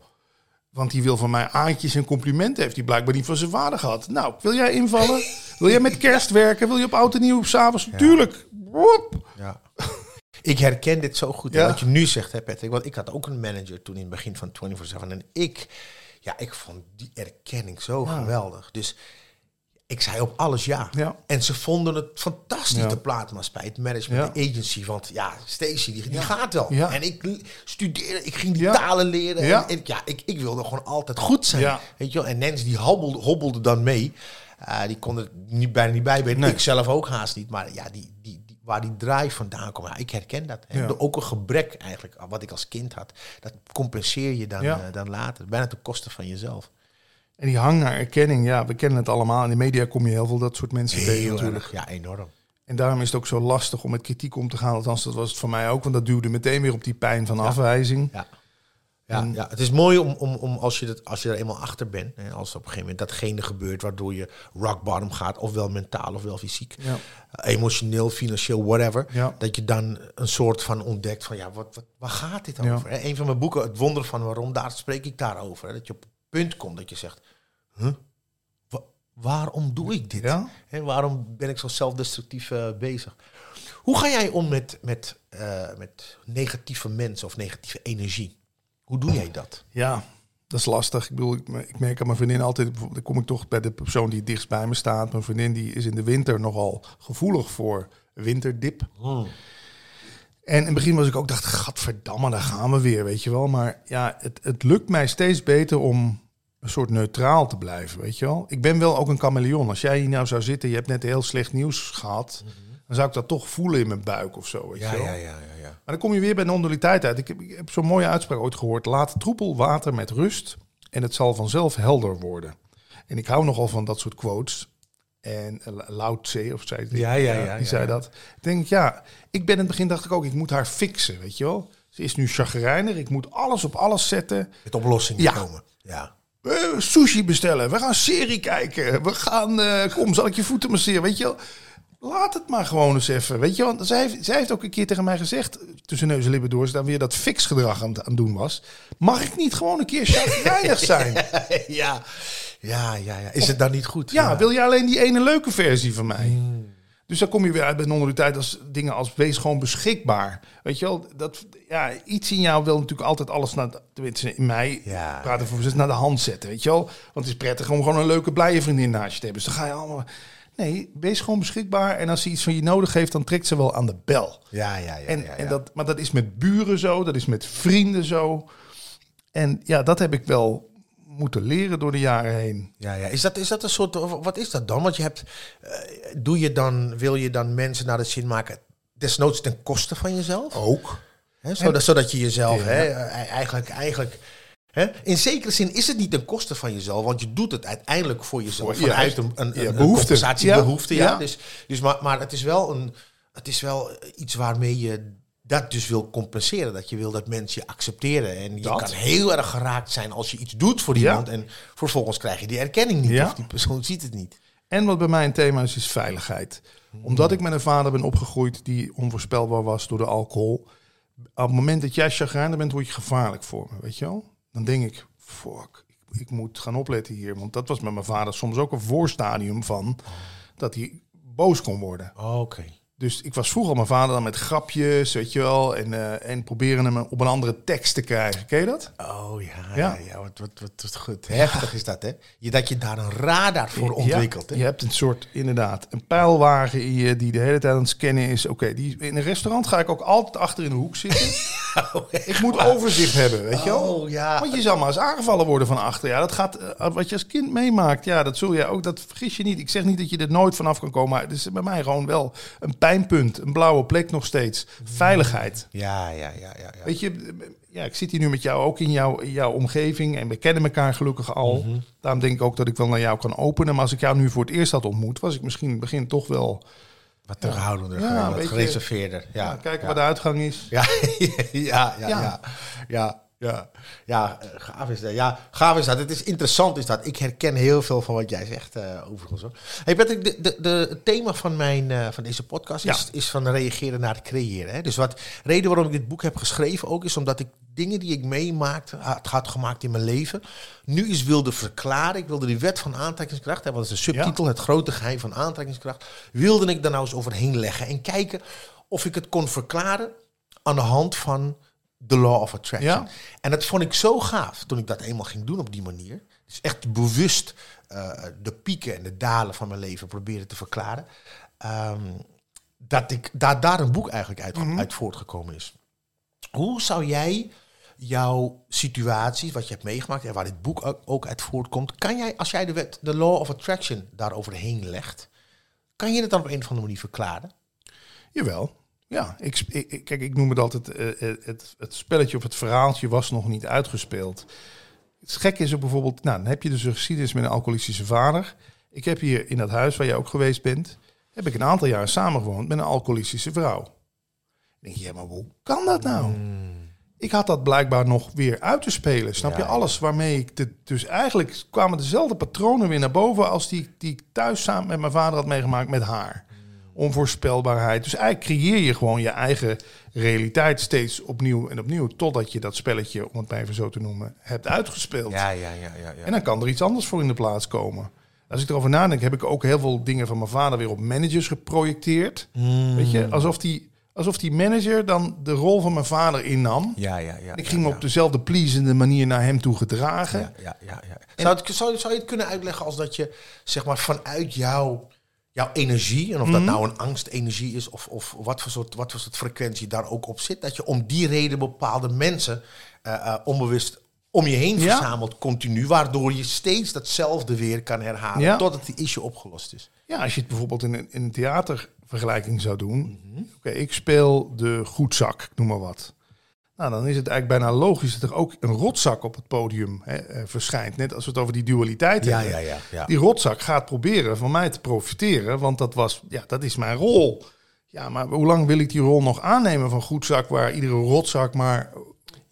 Want die wil van mij aantjes en complimenten. Heeft hij blijkbaar niet van zijn vader gehad. Nou, wil jij invallen? wil jij met kerst werken? Wil je op oud en nieuw op s'avonds? Tuurlijk. Woep. Ja. Ik herken dit zo goed. Ja. Wat je nu zegt, hè, Patrick. Want ik had ook een manager toen in het begin van 24-7. En ik, ja, ik vond die erkenning zo geweldig. Dus ik zei op alles ja. Ja. En ze vonden het fantastisch, Ja. de platenmaatschappij, het management, de agency. Want ja, Stacy, die, die gaat wel. En ik studeerde, ik ging die talen leren. Ja. En, en ja, ik, ik wilde gewoon altijd goed zijn. Weet je wel? En Nens, die hobbelde, hobbelde dan mee. Eh, die kon er niet, bijna niet bij ben. Nee. Ik zelf ook haast niet. Maar ja, die, die, die, waar die drive vandaan komt, ja, ik herken dat. En Ja. ook een gebrek eigenlijk, wat ik als kind had. Dat compenseer je dan, Ja. eh, dan later. Bijna ten koste van jezelf. En die hang naar erkenning. Ja, we kennen het allemaal. In de media kom je heel veel dat soort mensen tegen Heel natuurlijk. erg. Ja, enorm. En daarom is het ook zo lastig om met kritiek om te gaan. Althans, dat was het voor mij ook. Want dat duwde meteen weer op die pijn van afwijzing. Ja. Ja, En- ja, het is mooi om, om, om als, je dat, als je er eenmaal achter bent, hè, als op een gegeven moment datgene gebeurt waardoor je rock bottom gaat, ofwel mentaal ofwel fysiek, Ja. emotioneel, financieel, whatever, Ja. dat je dan een soort van ontdekt van ja, wat, wat, waar gaat dit over? Hè? Een van mijn boeken, Het Wonder van Waarom, daar spreek ik daarover. Hè, dat je op punt komt dat je zegt, huh? Wa- waarom doe ik dit? Ja? Waarom ben ik zo zelfdestructief eh, bezig? Hoe ga jij om met, met, eh, met negatieve mensen of negatieve energie? Hoe doe jij dat? Ja, dat is lastig. Ik bedoel, ik, merk aan mijn vriendin altijd, dan kom ik toch bij de persoon die dichtst bij me staat. Mijn vriendin die is in de winter nogal gevoelig voor winterdip. En in het begin was ik ook, dacht, gadverdamme, daar gaan we weer, weet je wel. Maar ja, het, het lukt mij steeds beter om een soort neutraal te blijven, weet je wel. Ik ben wel ook een chameleon. Als jij hier nou zou zitten, je hebt net heel slecht nieuws gehad, dan zou ik dat toch voelen in mijn buik of zo, weet je wel. ja, ja, ja. Maar dan kom je weer bij non-dualiteit uit. Ik heb, ik heb zo'n mooie uitspraak ooit gehoord. Laat troepel water met rust en het zal vanzelf helder worden. En ik hou nogal van dat soort quotes. En uh, Lao Tse, of zei die, Ja, ja, ja, die ja, zei ja. dat. Ik denk, ja, ik ben in het begin dacht ik ook, ik moet haar fixen, weet je wel. Ze is nu chagrijnig. Ik moet alles op alles zetten. Met oplossingen Ja. komen. Ja. Eh, sushi bestellen. We gaan serie kijken. We gaan, eh, kom, zal ik je voeten masseren? Weet je wel? Laat het maar gewoon eens even. Weet je, want zij heeft, zij heeft ook een keer tegen mij gezegd, tussen neus en lippen door, ze daar weer dat fixgedrag aan, aan het doen was. Mag ik niet gewoon een keer chagrijnig zijn? ja. Ja, ja, ja. Is het dan niet goed? Ja, wil je alleen die ene leuke versie van mij? Hmm. Dus dan kom je weer uit bij non-dualiteit als dingen als wees gewoon beschikbaar. Weet je wel, dat, ja, iets in jou wil natuurlijk altijd alles naar, de- tenminste in mij, Ja. praten voor mezelf, naar de hand zetten. Weet je wel, want het is prettig om gewoon een leuke, blije vriendin naast je te hebben. Dus dan ga je allemaal, nee, wees gewoon beschikbaar. En als ze iets van je nodig heeft, dan trekt ze wel aan de bel. Ja, ja, ja. En, ja, ja. en dat, maar dat is met buren zo, dat is met vrienden zo. En ja, dat heb ik wel moeten leren door de jaren heen. Ja, ja. Is, dat, is dat een soort. Wat is dat dan? Want je hebt. eh, doe je dan. Wil je dan mensen naar de zin maken. Desnoods ten koste van jezelf? Ook. Zodat, zodat je jezelf. Ja. Eh, eigenlijk. eigenlijk in zekere zin is het niet ten koste van jezelf. Want je doet het uiteindelijk voor jezelf. Voor- vanuit een, een, Ja, een, een behoefte. Ja. Ja. Dus, dus maar, maar het is wel een. Het is wel iets waarmee je dat dus wil compenseren. Dat je wil dat mensen je accepteren. En je Dat. kan heel erg geraakt zijn als je iets doet voor Ja. iemand. En vervolgens krijg je die erkenning niet. Ja. Of die persoon ziet het niet. En wat bij mij een thema is, is veiligheid. Omdat ik met een vader ben opgegroeid die onvoorspelbaar was door de alcohol. Op het moment dat jij chagrijnig bent, word je gevaarlijk voor me, weet je wel? Dan denk ik, fuck, ik, ik moet gaan opletten hier. Want dat was met mijn vader soms ook een voorstadium van dat hij boos kon worden. Oké. Dus ik was vroeger al mijn vader dan met grapjes, weet je wel. En, eh, en proberen hem op een andere tekst te krijgen. Ken je dat? Oh ja, ja. Ja. wat, wat, wat, wat goed. Heftig is dat, hè? Je, dat je daar een radar voor ontwikkelt. Ja, hè? je hebt een soort, inderdaad, een pijlwagen in je die de hele tijd aan het scannen is. Oké, die in een restaurant ga ik ook altijd achter in de hoek zitten. ik moet overzicht hebben, weet je wel? Oh ja. Want je zal maar eens aangevallen worden van achter. Ja, dat gaat, eh, wat je als kind meemaakt, ja, dat zul je ook, dat vergis je niet. Ik zeg niet dat je er nooit vanaf kan komen, maar het is bij mij gewoon wel een pijnpunt, een blauwe plek nog steeds. Veiligheid. Ja, ja, ja, ja. ja. Weet je, ja, ik zit hier nu met jou ook in jouw, in jouw omgeving en we kennen elkaar gelukkig al. Mhm. Daarom denk ik ook dat ik wel naar jou kan openen. Maar als ik jou nu voor het eerst had ontmoet, was ik misschien in het begin toch wel Wat terughoudender, Ja, wat gereserveerder. Ja, ja, kijken ja. waar de uitgang is. Ja, ja, ja, Ja. Ja, ja, eh, gaaf is dat. Ja, gaaf is dat. Het is interessant is dat. Ik herken heel veel van wat jij zegt, eh, overigens. Hoor. Hey Patrick, de, de, de, het thema van, mijn, eh, van deze podcast is, is van reageren naar het creëren. Hè? Dus wat reden waarom ik dit boek heb geschreven ook is omdat ik dingen die ik meemaakte, had, had gemaakt in mijn leven, nu eens wilde verklaren. Ik wilde die wet van aantrekkingskracht, hè, wat is de subtitel, het grote geheim van aantrekkingskracht, wilde ik daar nou eens overheen leggen en kijken of ik het kon verklaren aan de hand van de law of attraction. Ja. En dat vond ik zo gaaf toen ik dat eenmaal ging doen op die manier. Dus echt bewust eh, de pieken en de dalen van mijn leven proberen te verklaren. Ehm, dat ik daar, daar een boek eigenlijk uit, uit voortgekomen is. Hoe zou jij jouw situaties, wat je hebt meegemaakt en waar dit boek ook, uit voortkomt, kan jij, als jij de wet, de law of attraction daar overheen legt, kan je het dan op een of andere manier verklaren? Jawel. Ja, ik, ik, kijk, ik noem het altijd, eh, eh, het, het spelletje of het verhaaltje was nog niet uitgespeeld. Het gekke is ook bijvoorbeeld, nou, dan heb je dus een geschiedenis met een alcoholistische vader. Ik heb hier in dat huis waar jij ook geweest bent, heb ik een aantal jaar samengewoond met een alcoholistische vrouw. Dan denk je, ja, maar hoe kan dat nou? Ik had dat blijkbaar nog weer uit te spelen. Snap Ja, je? Alles waarmee ik... De, dus eigenlijk kwamen dezelfde patronen weer naar boven... als die, die ik thuis samen met mijn vader had meegemaakt met haar. Onvoorspelbaarheid. Dus eigenlijk creëer je gewoon je eigen realiteit steeds opnieuw en opnieuw... totdat je dat spelletje, om het maar even zo te noemen, hebt uitgespeeld. Ja, ja, ja, ja. ja. En dan kan er iets anders voor in de plaats komen. Als ik erover nadenk, heb ik ook heel veel dingen van mijn vader weer op managers geprojecteerd. Hmm. Weet je, alsof die, alsof die manager dan de rol van mijn vader innam. Ja, ja, ja. Ik ja, ging me op dezelfde pleasende manier naar hem toe gedragen. Ja, ja, ja, ja. Zou, het, zou, zou je het kunnen uitleggen als dat je zeg maar vanuit jouw, jouw energie, en of dat nou een angstenergie is of, of wat, voor soort, wat voor soort frequentie daar ook op zit, dat je om die reden bepaalde mensen eh, eh, onbewust om je heen Ja. verzamelt continu, waardoor je steeds datzelfde weer kan herhalen Ja. totdat die issue opgelost is. Ja, als je het bijvoorbeeld in een, in een theatervergelijking zou doen. Oké, ik speel de goedzak, noem maar wat. Nou, dan is het eigenlijk bijna logisch dat er ook een rotzak op het podium hè, eh, verschijnt. Net als we het over die dualiteit Ja, hebben. ja, ja, ja. Die rotzak gaat proberen van mij te profiteren, want dat, was, ja, dat is mijn rol. Ja, maar hoe lang wil ik die rol nog aannemen van goedzak... waar iedere rotzak maar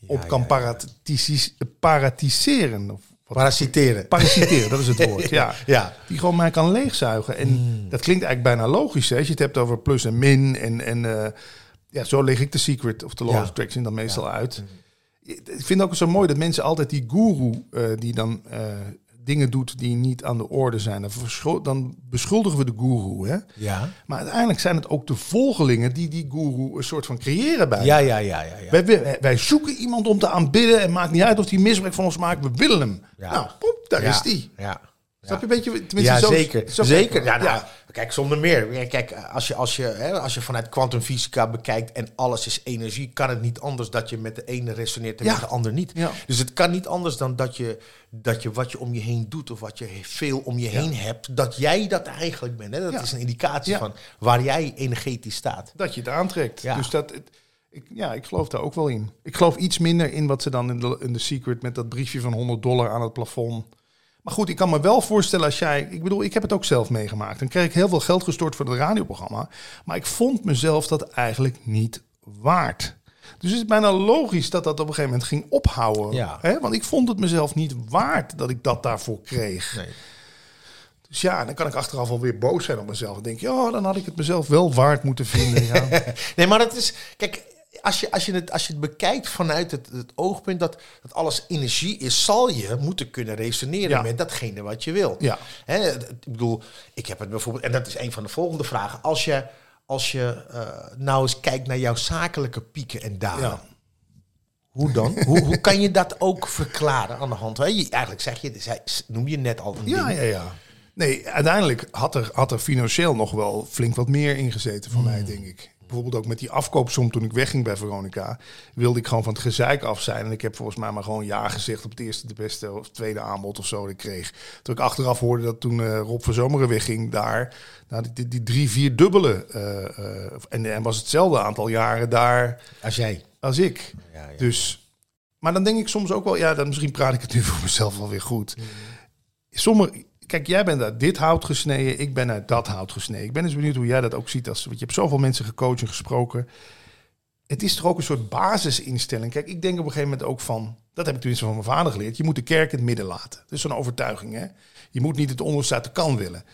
op Ja, kan paratisis- paratiseren? Of? Parasiteren. Parasiteren, dat is het woord, ja. Ja. Die gewoon mij kan leegzuigen. En Hmm. dat klinkt eigenlijk bijna logisch, hè? Als je het hebt over plus en min. En, en eh, ja, zo leg ik de secret of the law of attraction dan meestal uit. Ik vind ook zo mooi dat mensen altijd die guru eh, die dan eh, dingen doet die niet aan de orde zijn. Dan, dan beschuldigen we de guru, hè? Ja. Maar uiteindelijk zijn het ook de volgelingen die die guru een soort van creëren bij. Ja, ja, ja, ja. ja. Wij, wij, wij zoeken iemand om te aanbidden en maakt niet uit of die misbruik van ons maakt. We willen hem. Ja. Nou, poep, daar Ja. is die. Ja. Snap je een beetje? Tenminste, Ja, zo, zeker. zo- zeker. Ja, nou, Kijk, zonder meer. Kijk, als je, als, je, hè, als je vanuit kwantumfysica bekijkt en alles is energie, kan het niet anders dat je met de ene resoneert en Ja. met de ander niet. Dus het kan niet anders dan dat je, dat je wat je om je heen doet of wat je veel om je heen hebt, dat jij dat eigenlijk bent. Hè? Dat is een indicatie van waar jij energetisch staat. dat je het aantrekt. Ja. Dus dat, ik, ja, ik geloof daar ook wel in. Ik geloof iets minder in wat ze dan in de, in de Secret met dat briefje van 100 dollar aan het plafond. Maar goed, ik kan me wel voorstellen als jij... Ik bedoel, ik heb het ook zelf meegemaakt. Dan kreeg ik heel veel geld gestort voor het radioprogramma. Maar ik vond mezelf dat eigenlijk niet waard. Dus het is bijna logisch dat dat op een gegeven moment ging ophouden. Ja. Hè? Want ik vond het mezelf niet waard dat ik dat daarvoor kreeg. Nee. Dus ja, dan kan ik achteraf alweer boos zijn op mezelf. Dan denk je, oh, dan had ik het mezelf wel waard moeten vinden. Ja. Nee, maar het is. Kijk, als je, als je, het, als je het bekijkt vanuit het, het oogpunt dat, dat alles energie is, zal je moeten kunnen resoneren Ja. met datgene wat je wil. Ja. Hè, ik bedoel, ik heb het bijvoorbeeld, en dat is een van de volgende vragen. Als je, als je eh, nou eens kijkt naar jouw zakelijke pieken en dalen. Ja. Hoe dan? hoe, hoe kan je dat ook verklaren aan de hand? Hè? Je, eigenlijk zeg je, zei- noem je net al een Ja, ding. ja, ja. Nee, uiteindelijk had er, had er financieel nog wel flink wat meer ingezeten voor mij, denk ik. Bijvoorbeeld ook met die afkoopsom toen ik wegging bij Veronica, wilde ik gewoon van het gezeik af zijn. En ik heb volgens mij maar gewoon ja gezegd op het eerste, de beste of tweede aanbod of zo dat ik kreeg. Toen ik achteraf hoorde dat toen eh, Rob van Zomeren wegging daar, nou, die, die, drie, vier dubbele. eh, eh, en, en was hetzelfde aantal jaren daar Als jij. als ik. Ja, ja. Dus, maar dan denk ik soms ook wel, ja, dan misschien praat ik het nu voor mezelf wel weer goed. Sommige, kijk, jij bent uit dit hout gesneden, ik ben uit dat hout gesneden. Ik ben eens benieuwd hoe jij dat ook ziet. Als, want je hebt zoveel mensen gecoacht en gesproken. Het is toch ook een soort basisinstelling. Kijk, ik denk op een gegeven moment ook van, dat heb ik tenminste van mijn vader geleerd, je moet de kerk in het midden laten. Dat is zo'n overtuiging, hè. Je moet niet het onderste uit de kan willen.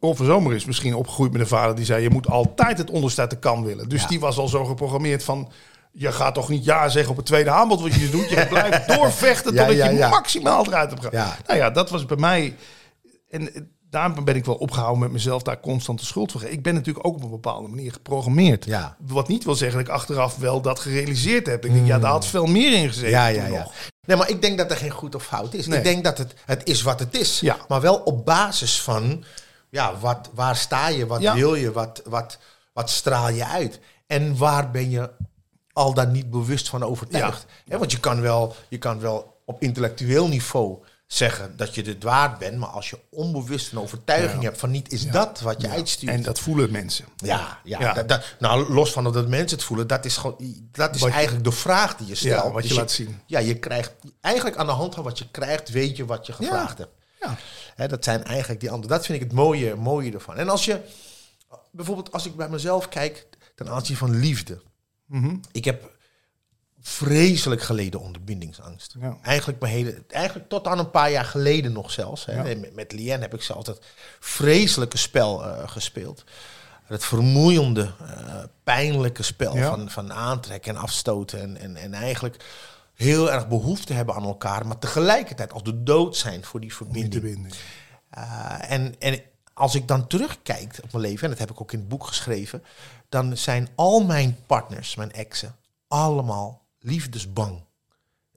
Van Zomer is misschien opgegroeid met een vader die zei... je moet altijd het onderste uit de kan willen. Dus Ja. die was al zo geprogrammeerd van... je gaat toch niet ja zeggen op het tweede aanbod wat je doet. Je blijft doorvechten totdat ja, je maximaal eruit hebt gehaald. Nou ja, dat was bij mij... En eh, daarom ben ik wel opgehouden met mezelf daar constant de schuld voor. Ik ben natuurlijk ook op een bepaalde manier geprogrammeerd. Ja. Wat niet wil zeggen dat ik achteraf wel dat gerealiseerd heb. Ik denk, ja, daar had veel meer in gezeten. Ja, ja, ja. nog. Nee, maar ik denk dat er geen goed of fout is. Nee. Ik denk dat het, het is wat het is. Ja. Maar wel op basis van, ja, wat, waar sta je, wat Ja. wil je, wat, wat, wat straal je uit? En waar ben je al dan niet bewust van overtuigd? Want je kan, wel, je kan wel op intellectueel niveau zeggen dat je het waard bent, maar als je onbewust een overtuiging Ja. hebt van niet is dat wat je uitstuurt. En dat voelen mensen. Ja, ja. Dat, dat- nou los van dat mensen het voelen, dat is gewoon, dat is Wat je- eigenlijk de vraag die je stelt. Ja, wat je Dus laat zien. Ja, je krijgt eigenlijk aan de hand van wat je krijgt, weet je wat je gevraagd hebt. Ja. Hè, dat zijn eigenlijk die andere. Dat vind ik het mooie, mooie ervan. En als je bijvoorbeeld, als ik bij mezelf kijk ten aanzien van liefde, Mhm. ik heb vreselijk geleden onder bindingsangst. Ja. Eigenlijk, mijn hele, eigenlijk tot aan een paar jaar geleden nog zelfs. Hè. Ja. Met, met Lien heb ik zelfs dat vreselijke spel eh, gespeeld. Het vermoeiende, eh, pijnlijke spel Ja. van, van aantrekken en afstoten. En, en, en eigenlijk heel erg behoefte hebben aan elkaar. Maar tegelijkertijd als de dood zijn voor die verbinding. Uh, en, en als ik dan terugkijk op mijn leven, en dat heb ik ook in het boek geschreven, dan zijn al mijn partners, mijn exen, allemaal liefdesbang.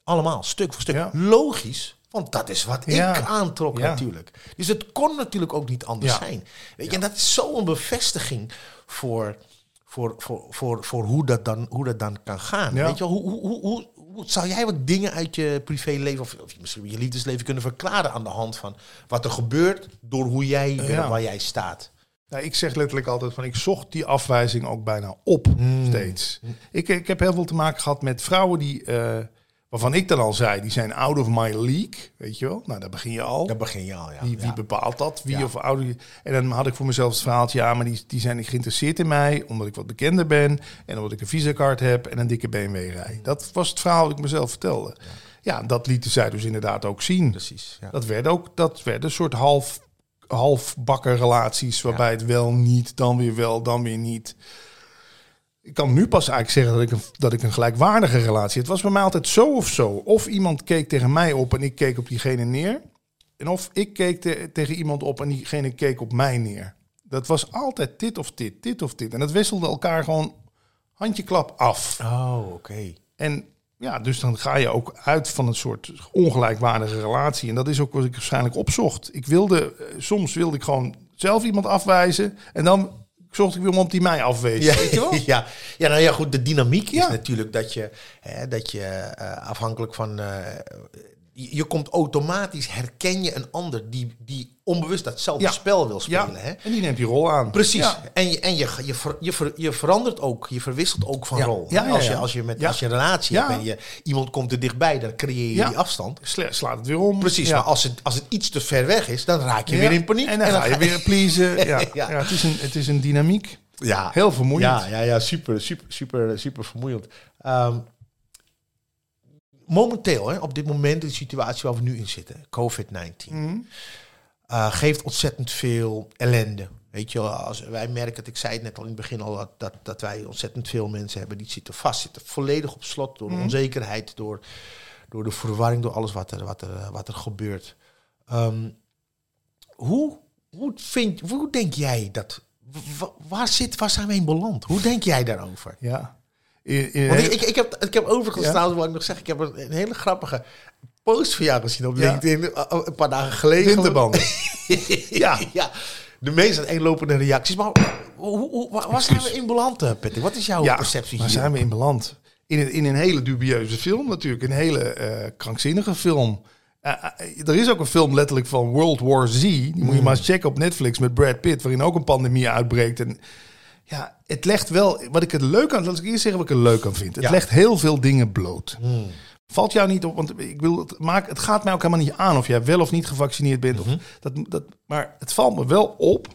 Allemaal, stuk voor stuk. Ja. Logisch, want dat is wat Ja. ik aantrok Ja. natuurlijk. Dus het kon natuurlijk ook niet anders zijn. Weet je, en dat is zo'n bevestiging voor, voor, voor, voor, voor hoe, dat dan, hoe dat dan kan gaan. Weet je, hoe, hoe, hoe, hoe, zou jij wat dingen uit je privéleven of, of misschien je liefdesleven kunnen verklaren aan de hand van wat er gebeurt door hoe jij waar jij staat? Nou, ik zeg letterlijk altijd van ik zocht die afwijzing ook bijna op Hmm. steeds. Ik, ik heb heel veel te maken gehad met vrouwen die, eh, waarvan ik dan al zei, die zijn out of my league, weet je wel? Nou, daar begin je al. Daar begin je al, ja. Wie, wie ja. bepaalt dat? Wie Ja. of ouder? En dan had ik voor mezelf het verhaaltje, ja, maar die, die zijn niet geïnteresseerd in mij, omdat ik wat bekender ben en omdat ik een visakaart heb en een dikke BMW rij. Dat was het verhaal dat ik mezelf vertelde. Ja, dat lieten zij dus inderdaad ook zien. Precies. Ja. Dat werd ook, dat werden een soort half, halfbakken relaties, waarbij het wel niet, dan weer wel, dan weer niet. Ik kan nu pas eigenlijk zeggen dat ik, een, dat ik een gelijkwaardige relatie. Het was bij mij altijd zo of zo. Of iemand keek tegen mij op en ik keek op diegene neer. En of ik keek te- tegen iemand op en diegene keek op mij neer. Dat was altijd dit of dit, dit of dit. En dat wisselde elkaar gewoon handjeklap af. Oh, oké. En ja, dus dan ga je ook uit van een soort ongelijkwaardige relatie. En dat is ook wat ik waarschijnlijk opzocht. Ik wilde, eh, soms wilde ik gewoon zelf iemand afwijzen. En dan zocht ik weer iemand die mij afwees. Ja, Weet je wel? ja. ja, nou ja, goed. De dynamiek is Ja. natuurlijk dat je, hè, dat je eh, afhankelijk van. eh, je, je komt automatisch, herken je een ander die, die onbewust datzelfde Ja. spel wil Ja, spelen. Hè? en die neemt die rol aan. Precies. Ja. En, je, en je, je, ver- je, ver- je verandert ook, je verwisselt ook van Ja. rol. Ja, ja, als, je, ja. als, je met, Ja. als je een relatie Ja. hebt en je, iemand komt er dichtbij, dan creëer je Ja. die afstand. Sla- slaat het weer om. Precies, Ja. maar als het, als het iets te ver weg is, dan raak je Ja. weer in paniek. En dan, ga je weer pleasen. Ja. Ja. Ja. het, is een, het is een dynamiek. Ja, Heel vermoeiend. Ja, ja, ja super, super, super, super vermoeiend. Ehm, momenteel, hè, op dit moment, de situatie waar we nu in zitten, COVID-19, Mhm. Eh, geeft ontzettend veel ellende. Weet je, als wij merken het, ik zei het net al in het begin al, dat, dat, dat wij ontzettend veel mensen hebben die zitten vast, zitten volledig op slot door de Mhm. onzekerheid, door, door de verwarring, door alles wat er, wat er, wat er gebeurt. Ehm, hoe, hoe, vind, hoe denk jij dat? wa- waar, zit, waar zijn we in beland? Hoe denk jij daarover? Ja. In, in- Want ik, ik, ik, heb, ik heb overigens Ja. trouwens, wat ik nog zeg, ik heb een, een hele grappige post van jou gezien op. LinkedIn uh, uh, een paar dagen geleden. Winterbanden. ja. ja. De meest uiteenlopende reacties. Maar hoe, hoe, waar, zijn we in beland, eh, Patrick? Wat is jouw perceptie waar hier? zijn we in beland? In een, in een hele dubieuze film natuurlijk. Een hele eh, krankzinnige film. Eh, eh, er is ook een film letterlijk van World War Z. Die moet je maar eens checken op Netflix met Brad Pitt. Waarin ook een pandemie uitbreekt. En ja, het legt wel... Wat ik het leuk aan... Laat ik eerst zeggen wat ik er leuk aan vind. Het Ja. legt heel veel dingen bloot. Valt jou niet op, want ik wil het, maak, het gaat mij ook helemaal niet aan of jij wel of niet gevaccineerd bent. Of dat, dat, maar het valt me wel op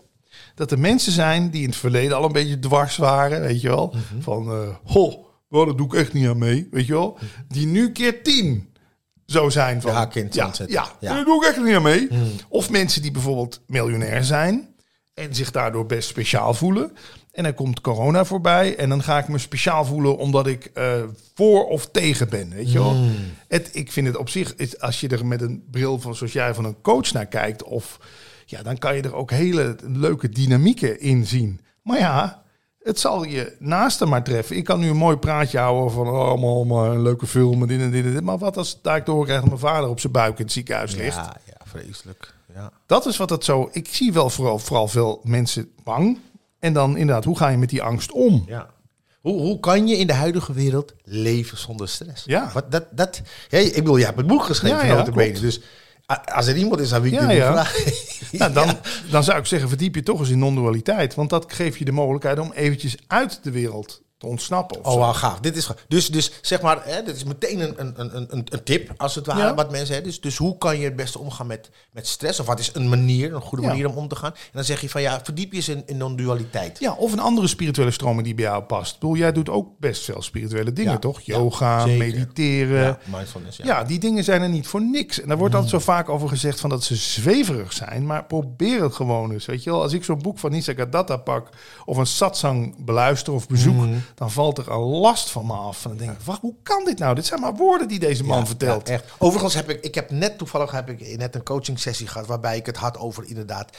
dat er mensen zijn die in het verleden al een beetje dwars waren, weet je wel. Van, eh goh, well, dat doe ik echt niet aan mee, weet je wel. Die nu keer tien zo zijn van... Ja, kind ja, ja, Ja. daar doe ik echt niet aan mee. Of mensen die bijvoorbeeld miljonair zijn en zich daardoor best speciaal voelen. En dan komt corona voorbij en dan ga ik me speciaal voelen omdat ik eh, voor of tegen ben, weet je wel. Het, ik vind het op zich, als je er met een bril van, zoals jij, van een coach naar kijkt, of ja, dan kan je er ook hele leuke dynamieken in zien. Maar ja, het zal je naasten maar treffen. Ik kan nu een mooi praatje houden van oh, allemaal, allemaal een leuke film en dit en dit en dit. Maar wat als daar ik horen krijg dat mijn vader op zijn buik in het ziekenhuis ligt? Ja, ja, vreselijk. Ja. Dat is wat het zo. Ik zie wel vooral, vooral veel mensen bang. En dan inderdaad, hoe ga je met die angst om? Ja. Hoe, hoe kan je in de huidige wereld leven zonder stress? Ja. Wat, dat, dat, ja, ik bedoel, je hebt het boek geschreven, Ja, ja, ja, bene. klopt. Dus als er iemand is aan wie ik Ja, ja. vraag... Nou, dan, dan zou ik zeggen, verdiep je toch eens in non-dualiteit. Want dat geeft je de mogelijkheid om eventjes uit de wereld te ontsnappen. Of Oh, wel gaaf. Dit is, dus, dus zeg maar, hè, dit is meteen een, een, een, een, een tip, als het ware, Ja. wat mensen hebben. Dus, dus hoe kan je het beste omgaan met, met stress? Of wat is een manier, een goede Ja. manier om om te gaan? En dan zeg je van, ja, verdiep je eens in, in non-dualiteit. Ja, of een andere spirituele stroming die bij jou past. Ik bedoel, jij doet ook best veel spirituele dingen, Ja, toch? Yoga, mediteren. Ja, mindfulness, ja. Die dingen zijn er niet voor niks. En daar wordt altijd zo vaak over gezegd van dat ze zweverig zijn. Maar probeer het gewoon eens. Weet je wel, als ik zo'n boek van Nisargadatta pak of een satsang beluister of bezoek, dan valt er een last van me af. En dan denk ik, wacht, hoe kan dit nou? Dit zijn maar woorden die deze man Ja, vertelt. ja, echt. Overigens heb ik, ik heb net toevallig heb ik net een coaching sessie gehad waarbij ik het had over inderdaad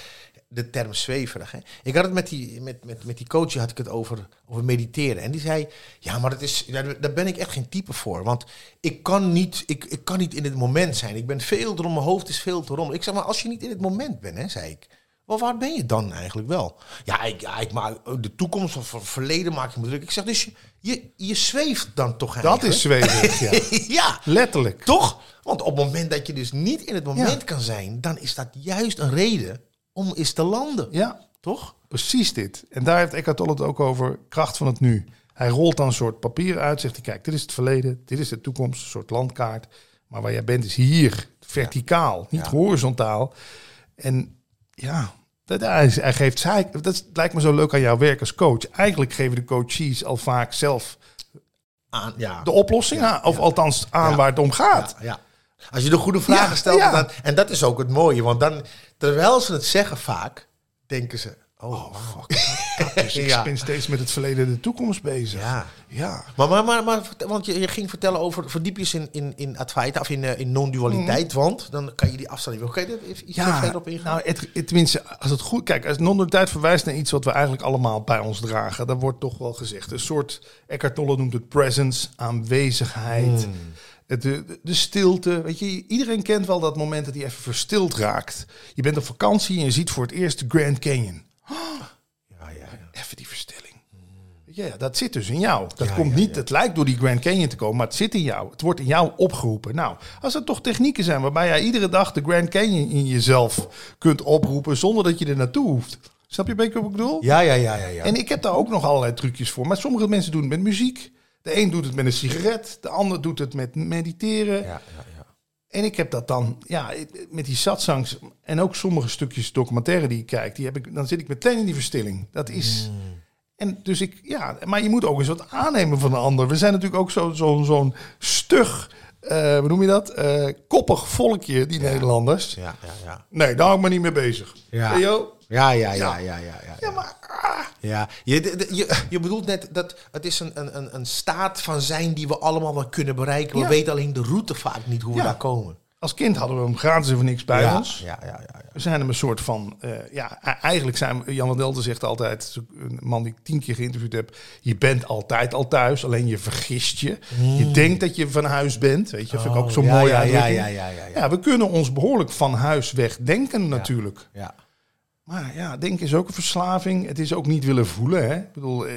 de term zweverig. Hè. Ik had het met die, met, met, met die coach had ik het over, over mediteren. En die zei, ja, maar dat is, daar ben ik echt geen type voor. Want ik kan, niet, ik, ik kan niet in het moment zijn. Ik ben veel erom, mijn hoofd is veel te rommel. Ik zeg maar, als je niet in het moment bent, hè, zei ik. Wel, waar ben je dan eigenlijk wel? Ja, ik, ik maak de toekomst of het verleden maak je me druk. Ik zeg, dus je, je, je zweeft dan toch Dat eigenlijk? is zweverig, ja. ja, Letterlijk. toch? Want op het moment dat je dus niet in het moment Ja. kan zijn, dan is dat juist een reden om eens te landen. Ja, Toch? precies dit. En daar heeft Eckhart Tolle het ook over kracht van het nu. Hij rolt dan een soort papier uit, zegt hij, kijk, dit is het verleden, dit is de toekomst, een soort landkaart. Maar waar jij bent is hier, verticaal, niet horizontaal. En ja, dat, hij, hij geeft zij, dat lijkt me zo leuk aan jouw werk als coach. Eigenlijk geven de coaches al vaak zelf Aan, ja. de oplossing aan, of althans aan waar het om gaat. Ja. Als je de goede vragen stelt. Dan, en dat is ook het mooie, want dan, terwijl ze het zeggen vaak, denken ze, oh, Dus ik Ja. ben steeds met het verleden en de toekomst bezig. ja. ja. Maar, maar, maar, maar want je, je ging vertellen over verdiep je eens in, in, in Advaita of in, eh, in non-dualiteit, want dan kan je die afstand niet meer. Kan je er even iets Ja, verder op ingaan? nou, het, het, tenminste, als het goed... Kijk, als non-dualiteit verwijst naar iets wat we eigenlijk allemaal bij ons dragen. Dan wordt toch wel gezegd. Een soort, Eckhart Tolle noemt het presence, aanwezigheid. Hmm. De, de stilte. Weet je, iedereen kent wel dat moment dat hij even verstild raakt. Je bent op vakantie en je ziet voor het eerst de Grand Canyon. Even die je, Ja, dat zit dus in jou. Dat Ja, komt ja, niet, ja. het lijkt door die Grand Canyon te komen, maar het zit in jou. Het wordt in jou opgeroepen. Nou, als er toch technieken zijn waarbij jij iedere dag de Grand Canyon in jezelf kunt oproepen zonder dat je er naartoe hoeft. Snap je een beetje wat ik bedoel? Ja, ja, ja, ja. ja. En ik heb daar ook nog allerlei trucjes voor. Maar sommige mensen doen het met muziek. De een doet het met een sigaret. De ander doet het met mediteren. ja. En ik heb dat dan, ja, met die satsangs en ook sommige stukjes documentaire die ik kijk, die heb ik, dan zit ik meteen in die verstilling. Dat is. En dus ik, ja, maar je moet ook eens wat aannemen van de ander. We zijn natuurlijk ook zo'n zo, zo'n stug, eh, hoe noem je dat? Eh, koppig volkje, die Nederlanders. Ja, ja, ja. Nee, daar hou ik me niet mee bezig. Ja. Hey, yo. Ja, ja, ja, Ja. ja, ja, ja. Maar ah, Ja, je, je, je bedoelt net dat het is een, een, een- staat van zijn die we allemaal wel kunnen bereiken. We weten alleen de route vaak niet hoe we daar komen. als kind hadden we hem gratis voor niks bij ja, ons. Ja, ja, ja, ja. We zijn hem een soort van, eh, ja, e- eigenlijk zijn we, Jan van Delden zegt altijd, een man die ik tien keer geïnterviewd heb, je bent altijd al thuis, alleen je vergist je. Je denkt dat je van huis bent, weet je, vind ik ook zo'n. Oh, ja, mooie ja, ja, ja, ja, ja, ja. Ja, we kunnen ons behoorlijk van huis weg denken natuurlijk. Ja. Maar ja, denken is ook een verslaving. Het is ook niet willen voelen. Hè? Ik bedoel, eh,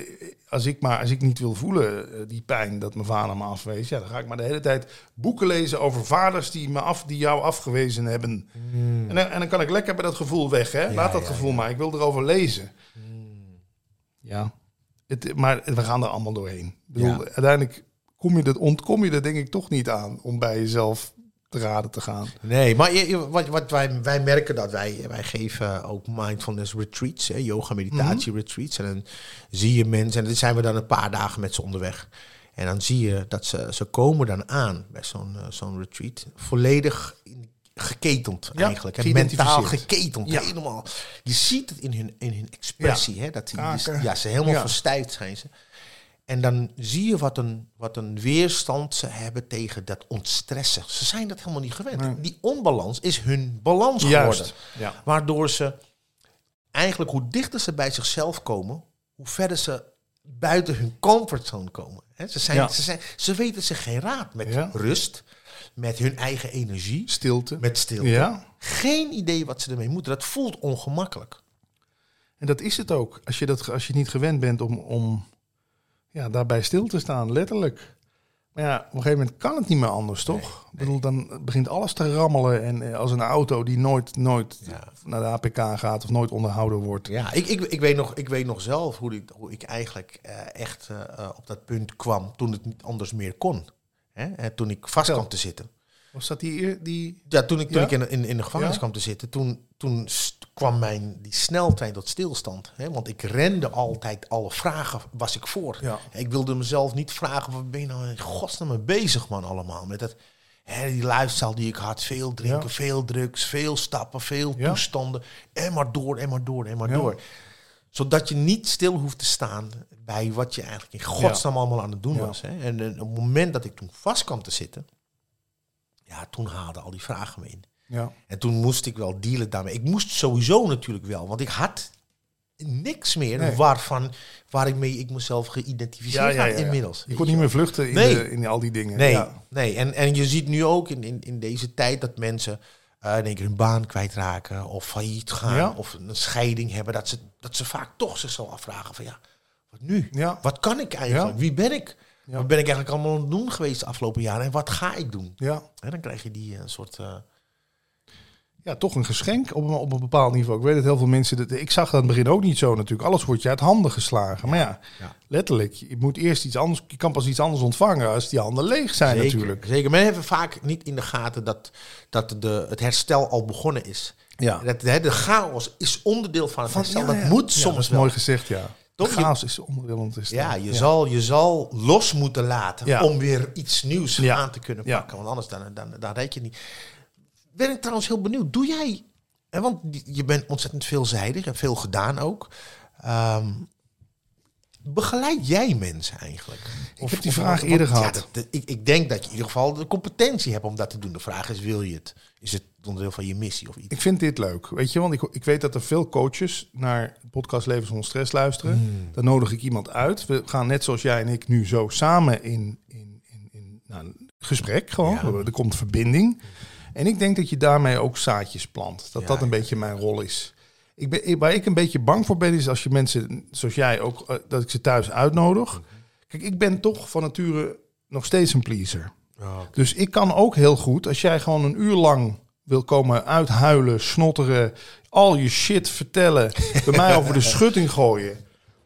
als ik, maar, als ik niet wil voelen, eh, die pijn dat mijn vader me afwees, ja, dan ga ik maar de hele tijd boeken lezen over vaders die, me af, die jou afgewezen hebben. En, dan, en dan kan ik lekker bij dat gevoel weg. Hè? Laat dat ja, gevoel maar. Ik wil erover lezen. Ja, het, maar we gaan er allemaal doorheen. Ik bedoel, uiteindelijk kom je dat, ontkom je er denk ik toch niet aan om bij jezelf te raden te gaan. Nee, maar je, wat, wat wij, wij merken dat wij, wij geven ook mindfulness retreats, hè, yoga meditatie retreats. En dan zie je mensen, en dan zijn we dan een paar dagen met ze onderweg. En dan zie je dat ze, ze komen dan aan bij zo'n eh, zo'n retreat. Volledig geketend Ja, eigenlijk. En mentaal geketend, Ja. helemaal. Je ziet het in hun, in hun expressie. Hè, dat die, Kaken. ja, ze helemaal verstijfd zijn ze. En dan zie je wat een, wat een weerstand ze hebben tegen dat ontstressen. Ze zijn dat helemaal niet gewend. Nee. Die onbalans is hun balans geworden. Ja. Waardoor ze eigenlijk hoe dichter ze bij zichzelf komen, hoe verder ze buiten hun comfortzone komen. Ze, zijn, Ja. ze, zijn, ze weten zich geen raad met Ja. rust, met hun eigen energie, Stilte. met stilte. Ja. Geen idee wat ze ermee moeten. Dat voelt ongemakkelijk. En dat is het ook. Als je, dat, als je niet gewend bent om, om ja, daarbij stil te staan, letterlijk. Maar ja, op een gegeven moment kan het niet meer anders, toch? Ik bedoel, dan begint alles te rammelen. En eh, als een auto die nooit, nooit Ja. naar de APK gaat of nooit onderhouden wordt. Ja, ik, ik, ik, weet, nog, ik weet nog zelf hoe ik, hoe ik eigenlijk eh, echt eh, op dat punt kwam toen het niet anders meer kon. Hè? En toen ik vast kwam te zitten. Was dat die. Ja, toen ik, toen Ja? ik in, in, in de gevangenis Ja? kwam te zitten, toen, toen kwam mijn die sneltrein tot stilstand. Hè? Want ik rende altijd alle vragen, was ik voor. Ja. Ik wilde mezelf niet vragen, wat ben je nou in godsnaam mee bezig man allemaal? Met dat, hè, die lifestyle die ik had, veel drinken, veel drugs, veel stappen, veel toestanden. En maar door, en maar door, en maar door. Zodat je niet stil hoeft te staan bij wat je eigenlijk in godsnaam allemaal aan het doen was. Hè? En, en op het moment dat ik toen vast kwam te zitten, ja, toen haalden al die vragen me in. Ja. En toen moest ik wel dealen daarmee. Ik moest sowieso natuurlijk wel, want ik had niks meer Nee. waarvan waar ik mee ik mezelf geïdentificeerd had inmiddels. Je kon niet meer vluchten in, Nee. de, in al die dingen. Nee, Ja. nee. En, en je ziet nu ook in, in, in deze tijd dat mensen eh in één keer hun baan kwijtraken of failliet gaan Ja. of een scheiding hebben, dat ze, dat ze vaak toch zichzelf afvragen van ja, wat nu? Ja. Wat kan ik eigenlijk? Ja. Wie ben ik? Ja. Wat ben ik eigenlijk allemaal aan het doen geweest de afgelopen jaren en wat ga ik doen? Ja. En dan krijg je die eh, soort... eh, ja, toch een geschenk op een, op een bepaald niveau. Ik weet dat heel veel mensen... Dat, ik zag dat in het begin ook niet zo natuurlijk. Alles wordt je uit handen geslagen. Maar ja, ja. letterlijk. Je moet eerst iets anders... Je kan pas iets anders ontvangen als die handen leeg zijn Zeker, natuurlijk. Zeker. Men heeft vaak niet in de gaten dat, dat de, het herstel al begonnen is. Ja. Dat, hè, de chaos is onderdeel van het herstel. dat moet soms dat is wel. mooi gezegd, ja. Toch? Chaos is onderdeel van het herstel. Ja, je, Zal, je zal los moeten laten Ja. om weer iets nieuws Ja. aan te kunnen pakken. Want anders dan, dan, dan red je niet. Ben ik trouwens heel benieuwd. Doe jij, hè, want je bent ontzettend veelzijdig en veel gedaan ook. Ehm, begeleid jij mensen eigenlijk? Ik heb die vraag eerder ja, gehad. dat- dat- ik, ik denk dat je in ieder geval de competentie hebt om dat te doen. De vraag is, wil je het? Is het onderdeel van je missie of iets? Ik vind dit leuk. Weet je, want ik, ik weet dat er veel coaches naar podcast Leven zonder stress luisteren. Hmm. Dan nodig ik iemand uit. We gaan net zoals jij en ik nu zo samen in, in, in, in nou, gesprek gewoon. Ja. Er komt verbinding. En ik denk dat je daarmee ook zaadjes plant. Dat Ja, dat een beetje mijn rol is. Ik ben, waar ik een beetje bang voor ben, is als je mensen, zoals jij ook, eh, dat ik ze thuis uitnodig. Kijk, ik ben toch van nature nog steeds een pleaser. Oh, Dus ik kan ook heel goed, als jij gewoon een uur lang wil komen uithuilen, snotteren, al je shit vertellen, bij mij over de schutting gooien.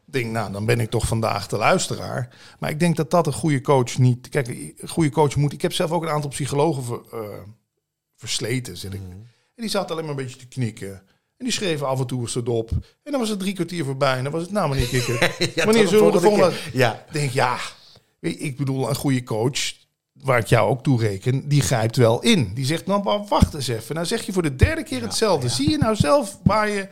Denk, nou, dan ben ik toch vandaag de luisteraar. Maar ik denk dat dat een goede coach niet. Kijk, een goede coach moet. Ik heb zelf ook een aantal psychologen ver- eh, versleten, zeg ik. En die zaten alleen maar een beetje te knikken. En die schreven af en toe eens op. En dan was het drie kwartier voorbij. En dan was het, nou meneer Kikker, Ja, wanneer zullen we de volgende. Ja. Denk, ja, ik bedoel, een goede coach, waar ik jou ook toe reken, die grijpt wel in. Die zegt, nou, maar wacht eens even. Nou zeg je voor de derde keer hetzelfde. Zie je nou zelf waar je...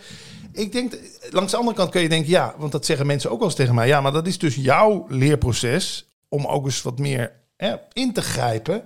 Ik denk, langs de andere kant kun je denken, ja, want dat zeggen mensen ook wel eens tegen mij. Ja, maar dat is dus jouw leerproces om ook eens wat meer hè, in te grijpen.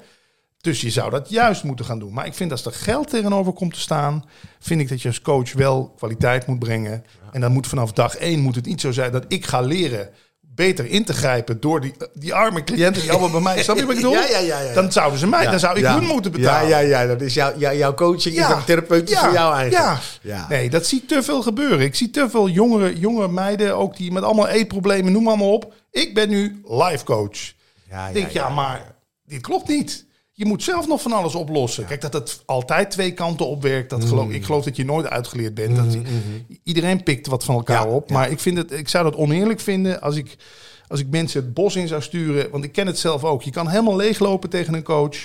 Dus je zou dat juist moeten gaan doen. Maar ik vind als er geld tegenover komt te staan, vind ik dat je als coach wel kwaliteit moet brengen. En dan moet vanaf dag één moet het niet zo zijn dat ik ga leren beter in te grijpen door die, die arme cliënten die allemaal bij mij. Snap je wat ik bedoel? Ja, ja, ja, ja. Dan zouden ze mij, dan zou ik Ja. hun moeten betalen. Ja, ja, ja. Dat is jouw, jouw, jouw coaching, is een therapeutisch voor jou eigenlijk. Ja. Ja. Nee, dat zie te veel gebeuren. Ik zie te veel jongere, jonge meiden ook die met allemaal eetproblemen, noem maar, maar op. Ik ben nu life coach. Ja, Ik denk, ja, maar dit klopt niet. Je moet zelf nog van alles oplossen. Kijk, dat het altijd twee kanten opwerkt. Dat geloof, Mm. ik geloof dat je nooit uitgeleerd bent. Dat, iedereen pikt wat van elkaar op. Maar ik, vind het, ik zou dat oneerlijk vinden als ik, als ik mensen het bos in zou sturen. Want ik ken het zelf ook. Je kan helemaal leeglopen tegen een coach.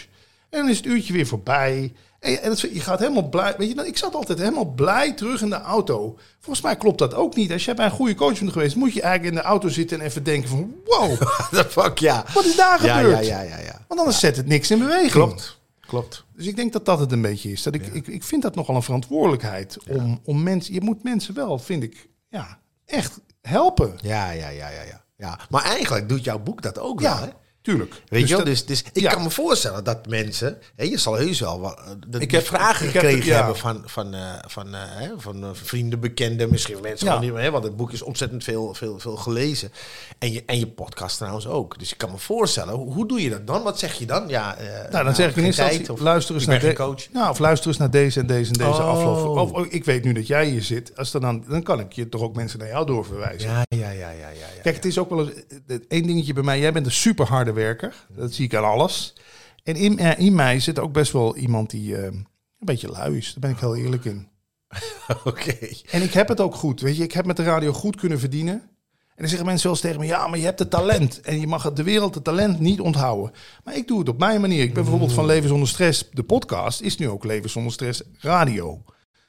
En dan is het uurtje weer voorbij. En, en je gaat helemaal blij. Weet je, nou, ik zat altijd helemaal blij terug in de auto. Volgens mij klopt dat ook niet. Als jij bij een goede coach bent geweest, moet je eigenlijk in de auto zitten en even denken van wow, Dat fuck, ja. wat is daar Ja, gebeurd? ja, ja, ja, ja. Want anders zet het niks in beweging. Klopt. Klopt. Dus ik denk dat dat het een beetje is. Dat ik, ik, ik vind dat nogal een verantwoordelijkheid om, om mensen. Je moet mensen wel, vind ik, ja, echt helpen. Ja, ja, ja, ja, ja. ja. Maar eigenlijk doet jouw boek dat ook wel, hè? Tuurlijk. Weet Dus je wel? Dus, dus ik ja. kan me voorstellen dat mensen... Hè, je zal heus wel wat, eh, dat Ik heb- vragen ik heb- gekregen ja. hebben van, van, eh, van, eh, hè, van vrienden, bekenden, misschien mensen Ja. niet. Hè, want het boek is ontzettend veel, veel, veel gelezen. En je, en je podcast trouwens ook. Dus ik kan me voorstellen, hoe, hoe doe je dat dan? Wat zeg je dan? Ja, Nou, dan zeg ik in eerste instantie, luister eens naar, de, coach. Nou, of luister eens naar deze en deze en deze Oh. afloop. Of, of, ik weet nu dat jij hier zit. Als dan, dan kan ik je toch ook mensen naar jou doorverwijzen. Ja, ja, ja, ja, ja. Kijk, het is ook wel eens één dingetje bij mij. Jij bent een super harde werker. Dat zie ik aan alles. En in, eh, in mij zit ook best wel iemand die eh, een beetje lui is. Daar ben ik heel eerlijk in. Oké. En ik heb het ook goed. Weet je, ik heb met de radio goed kunnen verdienen. En dan zeggen mensen wel eens tegen me: ja, maar je hebt het talent. En je mag het de wereld het talent niet onthouden. Maar ik doe het op mijn manier. Ik ben bijvoorbeeld van Leven zonder Stress. De podcast is nu ook Leven zonder Stress radio.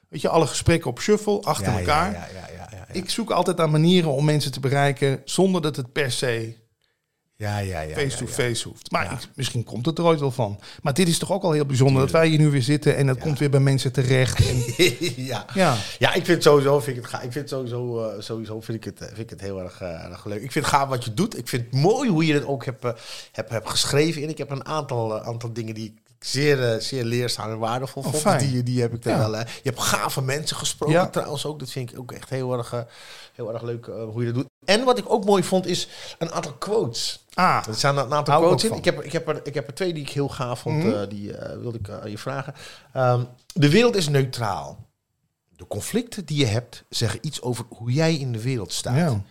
Weet je, alle gesprekken op shuffle achter Ja, elkaar. Ja, ja, ja, ja, ja. Ik zoek altijd naar manieren om mensen te bereiken zonder dat het per se Ja, ja, ja. face-to-face hoeft. Maar misschien komt het er ooit wel van. Maar dit is toch ook al heel bijzonder dat wij hier nu weer zitten en dat komt weer bij mensen terecht. En, ja. ja. Ja, ik vind sowieso, vind ik het, ga, ik vind sowieso, eh, sowieso vind ik het, eh, vind ik het heel erg, eh, erg leuk. Ik vind het gaaf wat je doet. Ik vind het mooi hoe je het ook hebt, hebt, hebt geschreven. En ik heb een aantal, aantal dingen die ik zeer, eh, zeer leerzaam en waardevol Oh, vond. Die, die heb ik er Ja. wel. je hebt gave mensen gesproken Ja. trouwens ook. Dat vind ik ook echt heel erg, eh, heel erg leuk eh, hoe je dat doet. En wat ik ook mooi vond is een aantal quotes. Ah, Er staan een aantal quotes in. Ik heb, ik, heb er, ik heb er twee die ik heel gaaf vond. Mhm. die wilde ik aan je vragen. Ehm, de wereld is neutraal. De conflicten die je hebt zeggen iets over hoe jij in de wereld staat. ja.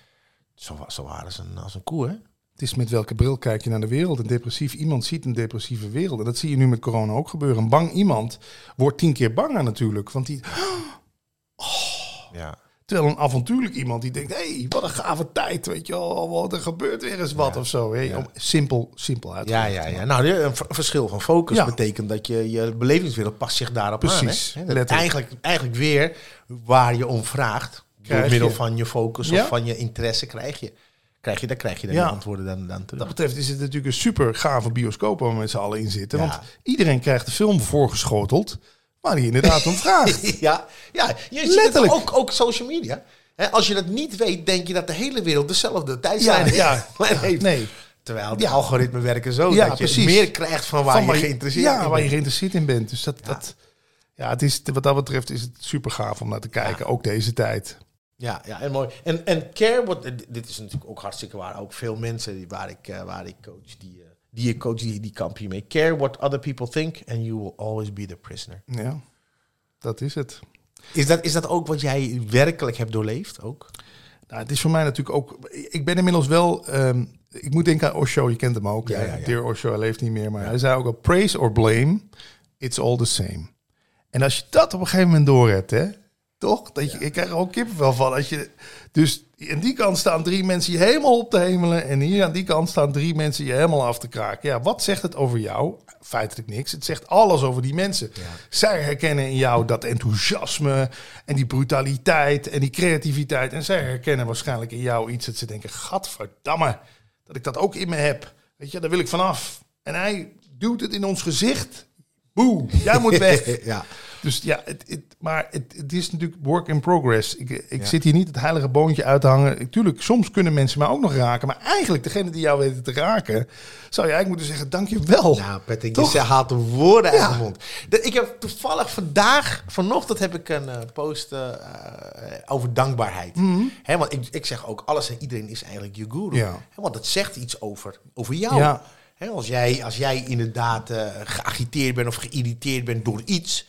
Zo, zo waar als een, als een koe, hè? Het is met welke bril kijk je naar de wereld. Een depressief iemand ziet een depressieve wereld. En dat zie je nu met corona ook gebeuren. Een bang iemand wordt tien keer banger natuurlijk. Want die, Ja. terwijl een avontuurlijk iemand die denkt... hé, hey, wat een gave tijd, weet je wel. Wat, er gebeurt weer eens wat of zo. Simpel, simpel uit. Ja, ja, ja. Nou, een verschil van focus Ja. betekent dat je je belevingswereld past zich daarop Precies, aan. Letterlijk. Eigenlijk, eigenlijk weer waar je om vraagt, door middel van je focus of van je interesse, krijg je, krijg je, daar krijg je dan Ja. die antwoorden dan, dan terug. dat betreft is het natuurlijk een super gave bioscoop waar we met z'n allen in zitten. Ja. Want iedereen krijgt de film voorgeschoteld waar hij inderdaad om vraagt. Ja, ja je ziet Letterlijk. ook, ook social media. Als je dat niet weet, denk je dat de hele wereld dezelfde Ja, tijdslijn ja. heeft. Nee. Terwijl de algoritmen werken zo dat je precies. meer krijgt van waar Van je geïnteresseerd ja, in waar je bent. geïnteresseerd in bent. Dus dat, dat ja, het is, wat dat betreft is het super gaaf om naar te kijken. Ook deze tijd. Ja, ja, en mooi. En, en care wordt, eh, dit is natuurlijk ook hartstikke waar. Ook veel mensen die, waar, ik, eh, waar ik coach, die, eh, die ik coach, die, die kamp hiermee. Care what other people think and you will always be the prisoner. Ja, dat is het. Is dat, is dat ook wat jij werkelijk hebt doorleefd? Ook? Nou, het is voor mij natuurlijk ook. Ik ben inmiddels wel. ehm, ik moet denken aan Osho, je kent hem ook. Ja, ja. Dear Osho, hij leeft niet meer. Maar hij zei ook al: praise or blame, it's all the same. En als je dat op een gegeven moment door hebt, hè, toch? Dat je, Ik krijg er ook kippenvel van. Als je, dus aan die kant staan drie mensen je helemaal op te hemelen. En hier aan die kant staan drie mensen je helemaal af te kraken. Ja, wat zegt het over jou? Feitelijk niks. Het zegt alles over die mensen. Zij herkennen in jou dat enthousiasme en die brutaliteit en die creativiteit. En zij herkennen waarschijnlijk in jou iets dat ze denken: Gadverdamme, dat ik dat ook in me heb. Weet je, daar wil ik vanaf. En hij doet het in ons gezicht. Boe, jij moet weg. ja. Dus ja, het, het, maar het, het is natuurlijk work in progress. Ik, ik Ja. zit hier niet het heilige boontje uit te hangen. Tuurlijk, soms kunnen mensen mij ook nog raken. Maar eigenlijk, degene die jou weten te raken, zou je eigenlijk moeten zeggen, dank je wel. Nou, Patrick, Toch? je haalt de woorden uit de mond. Ik heb toevallig vandaag, vanochtend heb ik een eh, post eh, over dankbaarheid. Hè, want ik, ik zeg ook, alles en iedereen is eigenlijk je guru. Mhm. Ja. Want het zegt iets over, over jou. Als, jij, als jij inderdaad eh, geagiteerd bent of geïrriteerd bent door iets,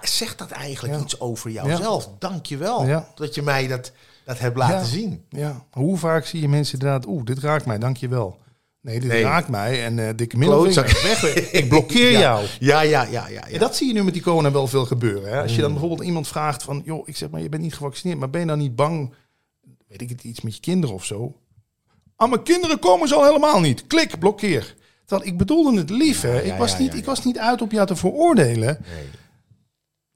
ja, zegt dat eigenlijk iets over jouzelf. Dank je wel dat je mij dat, dat hebt laten zien. Ja, hoe vaak zie je mensen inderdaad, oeh, dit raakt mij, dank je wel. Nee, dit Nee. raakt mij en eh dikke middelvinger, weg. Ik blokkeer Ja. jou. Ja, ja, ja, ja. ja. En dat zie je nu met die corona wel veel gebeuren. Hè? Als je Mm. dan bijvoorbeeld iemand vraagt van, joh, ik zeg maar, je bent niet gevaccineerd, maar ben je dan niet bang, weet ik het, iets met je kinderen of zo? Ah, mijn kinderen komen zo helemaal niet. Klik, blokkeer. Terwijl ik bedoelde het lief, hè. Ja, ik, was niet, ik was niet uit op jou te veroordelen. Nee.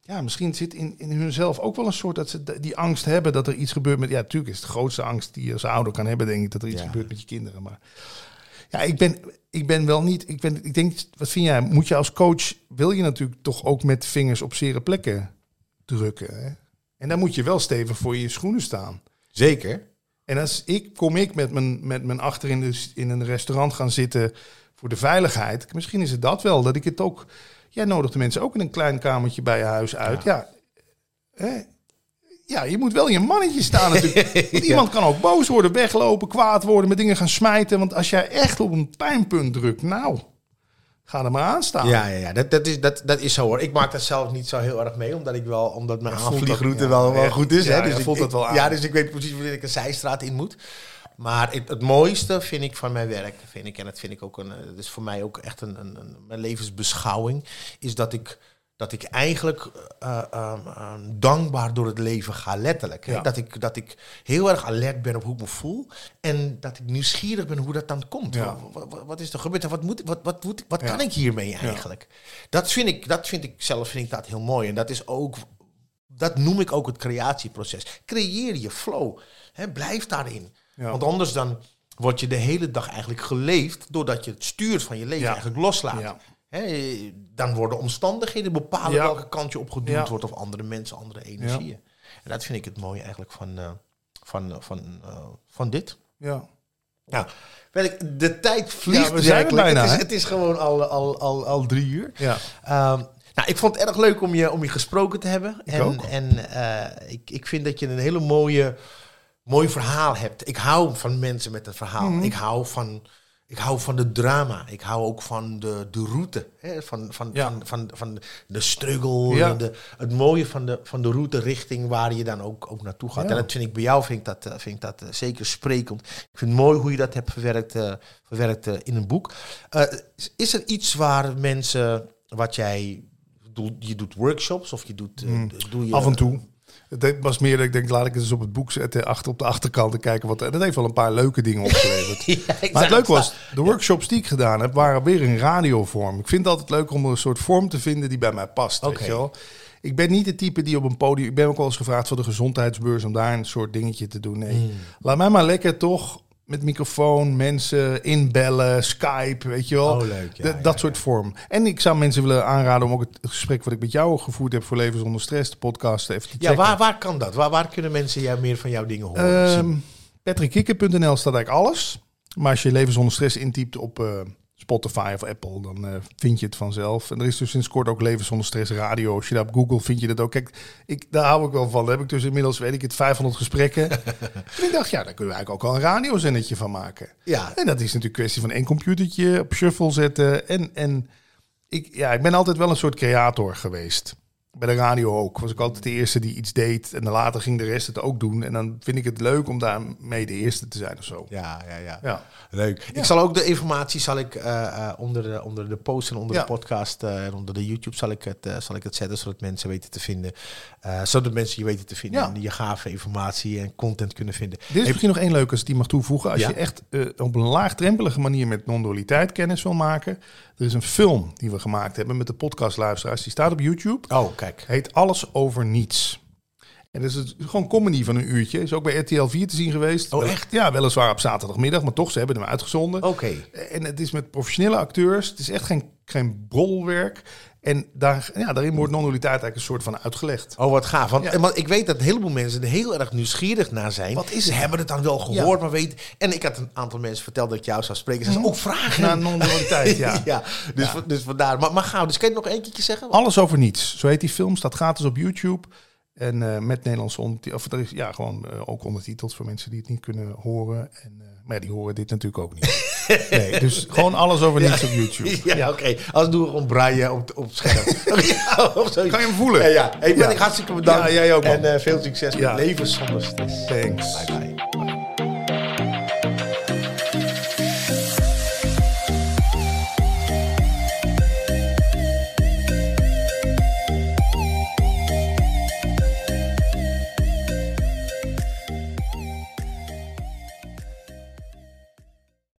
Ja, misschien zit in, in hunzelf ook wel een soort dat ze die angst hebben dat er iets gebeurt met. Ja, natuurlijk is het de grootste angst die je als ouder kan hebben, denk ik, dat er iets Ja. gebeurt met je kinderen. Maar ja, ik ben, ik ben wel niet. Ik, ben, ik denk, wat vind jij? Moet je als coach, wil je natuurlijk toch ook met vingers op zere plekken drukken. Hè? En dan moet je wel stevig voor je schoenen staan. Zeker. En als ik kom ik met mijn, met mijn achter in, de, in een restaurant gaan zitten voor de veiligheid. Misschien is het dat wel, dat ik het ook. Jij nodigt de mensen ook in een klein kamertje bij je huis uit. Ja, hè? ja je moet wel je mannetje staan natuurlijk. Want Iemand kan ook boos worden, weglopen, kwaad worden, met dingen gaan smijten. Want als jij echt op een pijnpunt drukt, nou, ga er maar aan staan. Ja, ja, ja. Dat, dat, is, dat, dat is zo hoor. Ik maak dat zelf niet zo heel erg mee, omdat ik wel, omdat mijn voelt aanvliegroute ja. wel, wel Ja, goed is. ja, hè? Dus ik, voelt ik- dat wel aan. Ja, dus ik weet precies wanneer ik een zijstraat in moet. Maar het, het mooiste vind ik van mijn werk, vind ik, en dat vind ik ook een, eh, dat is voor mij ook echt een, een, een mijn levensbeschouwing, is dat ik, dat ik eigenlijk eh, eh, eh, dankbaar door het leven ga, letterlijk. Ja. Dat, ik, dat ik heel erg alert ben op hoe ik me voel en dat ik nieuwsgierig ben hoe dat dan komt. Ja. Wat, wat, wat is er gebeurd en wat, moet, wat, wat, moet, wat Ja. kan ik hiermee eigenlijk? Dat, vind ik, dat vind ik zelf vind ik dat heel mooi. En dat is ook, dat noem ik ook het creatieproces. Creëer je flow. Hè, blijf daarin. Ja. Want anders dan word je de hele dag eigenlijk geleefd doordat je het stuurt van je leven Ja. eigenlijk loslaat. Ja. Dan worden omstandigheden bepalen welke kant je opgeduwd wordt of andere mensen, andere energieën. En dat vind ik het mooie eigenlijk van, eh, van, eh, van, eh, van dit. ja. Nou, weet ik, de tijd vliegt we zijn er bijna, het, is, het is gewoon al, al, al, al drie uur. ja. Ehm, nou, ik vond het erg leuk om je, om je gesproken te hebben. Ik en ook. en ik, ik vind dat je een hele mooie, mooi verhaal hebt. Ik hou van mensen met een verhaal. Mhm. Ik hou van ik hou van de drama. Ik hou ook van de, de route. Hè? Van, van, Ja. van, van, van de struggle. Ja. De, het mooie van de, van de route richting waar je dan ook, ook naartoe gaat. Ja. En dat vind ik bij jou vind ik dat, eh, vind ik dat eh, zeker sprekend. Ik vind het mooi hoe je dat hebt verwerkt, eh, verwerkt in een boek. Is- er iets waar mensen, wat jij doet, je doet workshops of je doet, eh, doe je... Af en toe. Het was meer dat ik denk, laat ik het eens op het boek zetten, achter op de achterkant en kijken wat. En dat heeft wel een paar leuke dingen opgeleverd. Ja, Maar het leuke was, de workshops die ik gedaan heb, waren weer in radiovorm. Ik vind het altijd leuk om een soort vorm te vinden die bij mij past. Oké. Weet je wel? Ik ben niet het type die op een podium... Ik ben ook wel eens gevraagd voor de gezondheidsbeurs om daar een soort dingetje te doen. Nee, Hmm. laat mij maar lekker toch met microfoon, mensen inbellen, Skype, weet je wel. Oh, leuk, ja, ja, dat ja. soort vorm. En ik zou mensen willen aanraden om ook het gesprek wat ik met jou gevoerd heb voor Leven zonder Stress, de podcast, even te Ja, checken. waar, waar kan dat? Waar, waar kunnen mensen jou meer van jouw dingen horen? patrickkikker.nl staat eigenlijk alles. Maar als je Leven zonder stress intypt op eh, Spotify of Apple, dan eh, vind je het vanzelf. En er is dus sinds kort ook Leven zonder stress radio. Als je daar op Google vind je dat ook. Kijk, ik, daar hou ik wel van. Daar heb ik dus inmiddels, weet ik het, 500 gesprekken. en ik dacht, ja, daar kunnen we eigenlijk ook al een radiozendetje van maken. Ja, En dat is natuurlijk een kwestie van één computertje op shuffle zetten. En, en ik, ja, ik ben altijd wel een soort creator geweest. Bij de radio ook. Was ik altijd de eerste die iets deed. En dan later ging de rest het ook doen. En dan vind ik het leuk om daarmee de eerste te zijn of zo. ja, ja, ja. Ja. Leuk. Ik zal ook de informatie zal ik, eh, eh, onder, de, onder de post en onder Ja. de podcast eh, en onder de YouTube zal ik, het, zal ik het zetten, zodat mensen weten te vinden. zodat mensen je weten te vinden en die je gave informatie en content kunnen vinden. Dit is misschien nog één leuk als die mag toevoegen. Als je echt op een laagdrempelige manier met non-dualiteit kennis wil maken. Er is een film die we gemaakt hebben met de podcastluisteraars. Die staat op YouTube. Oh, kijk. Heet Alles over Niets. En dat is het- gewoon comedy van een uurtje. Is ook bij RTL 4 te zien geweest. Oh, echt? Ja, weliswaar op zaterdagmiddag, maar toch, ze hebben hem uitgezonden. Oké. En het is met professionele acteurs. Het is echt geen, geen brolwerk. En daar, ja, daarin wordt non-dualiteit eigenlijk een soort van uitgelegd. Oh, wat gaaf. Want, Ja. en want ik weet dat een heleboel mensen er heel erg nieuwsgierig naar zijn. Wat is Ze hebben het dan wel gehoord, maar weten... En ik had een aantal mensen verteld dat ik jou zou spreken. Ze zeiden, ook vragen. Naar non-dualiteit, ja. ja, dus, Dus vandaar. Maar, maar gauw, dus kan je het nog één keertje zeggen? Alles over niets. Zo heet die film. Staat gratis op YouTube. En eh, met Nederlandse ondertitels. Of er is ja, gewoon eh, ook ondertitels voor mensen die het niet kunnen horen. En, maar die horen dit natuurlijk ook niet. nee, dus gewoon alles over niets op YouTube. Ja, oké. Als doen we gewoon braille op, op het scherm. of zoiets. Kan je hem voelen? Ja, ja. Hey, ben ik hartstikke bedankt. Ja, jij ook, man. En eh, veel succes Ja. met leven zonder stress. Thanks. Bye bye.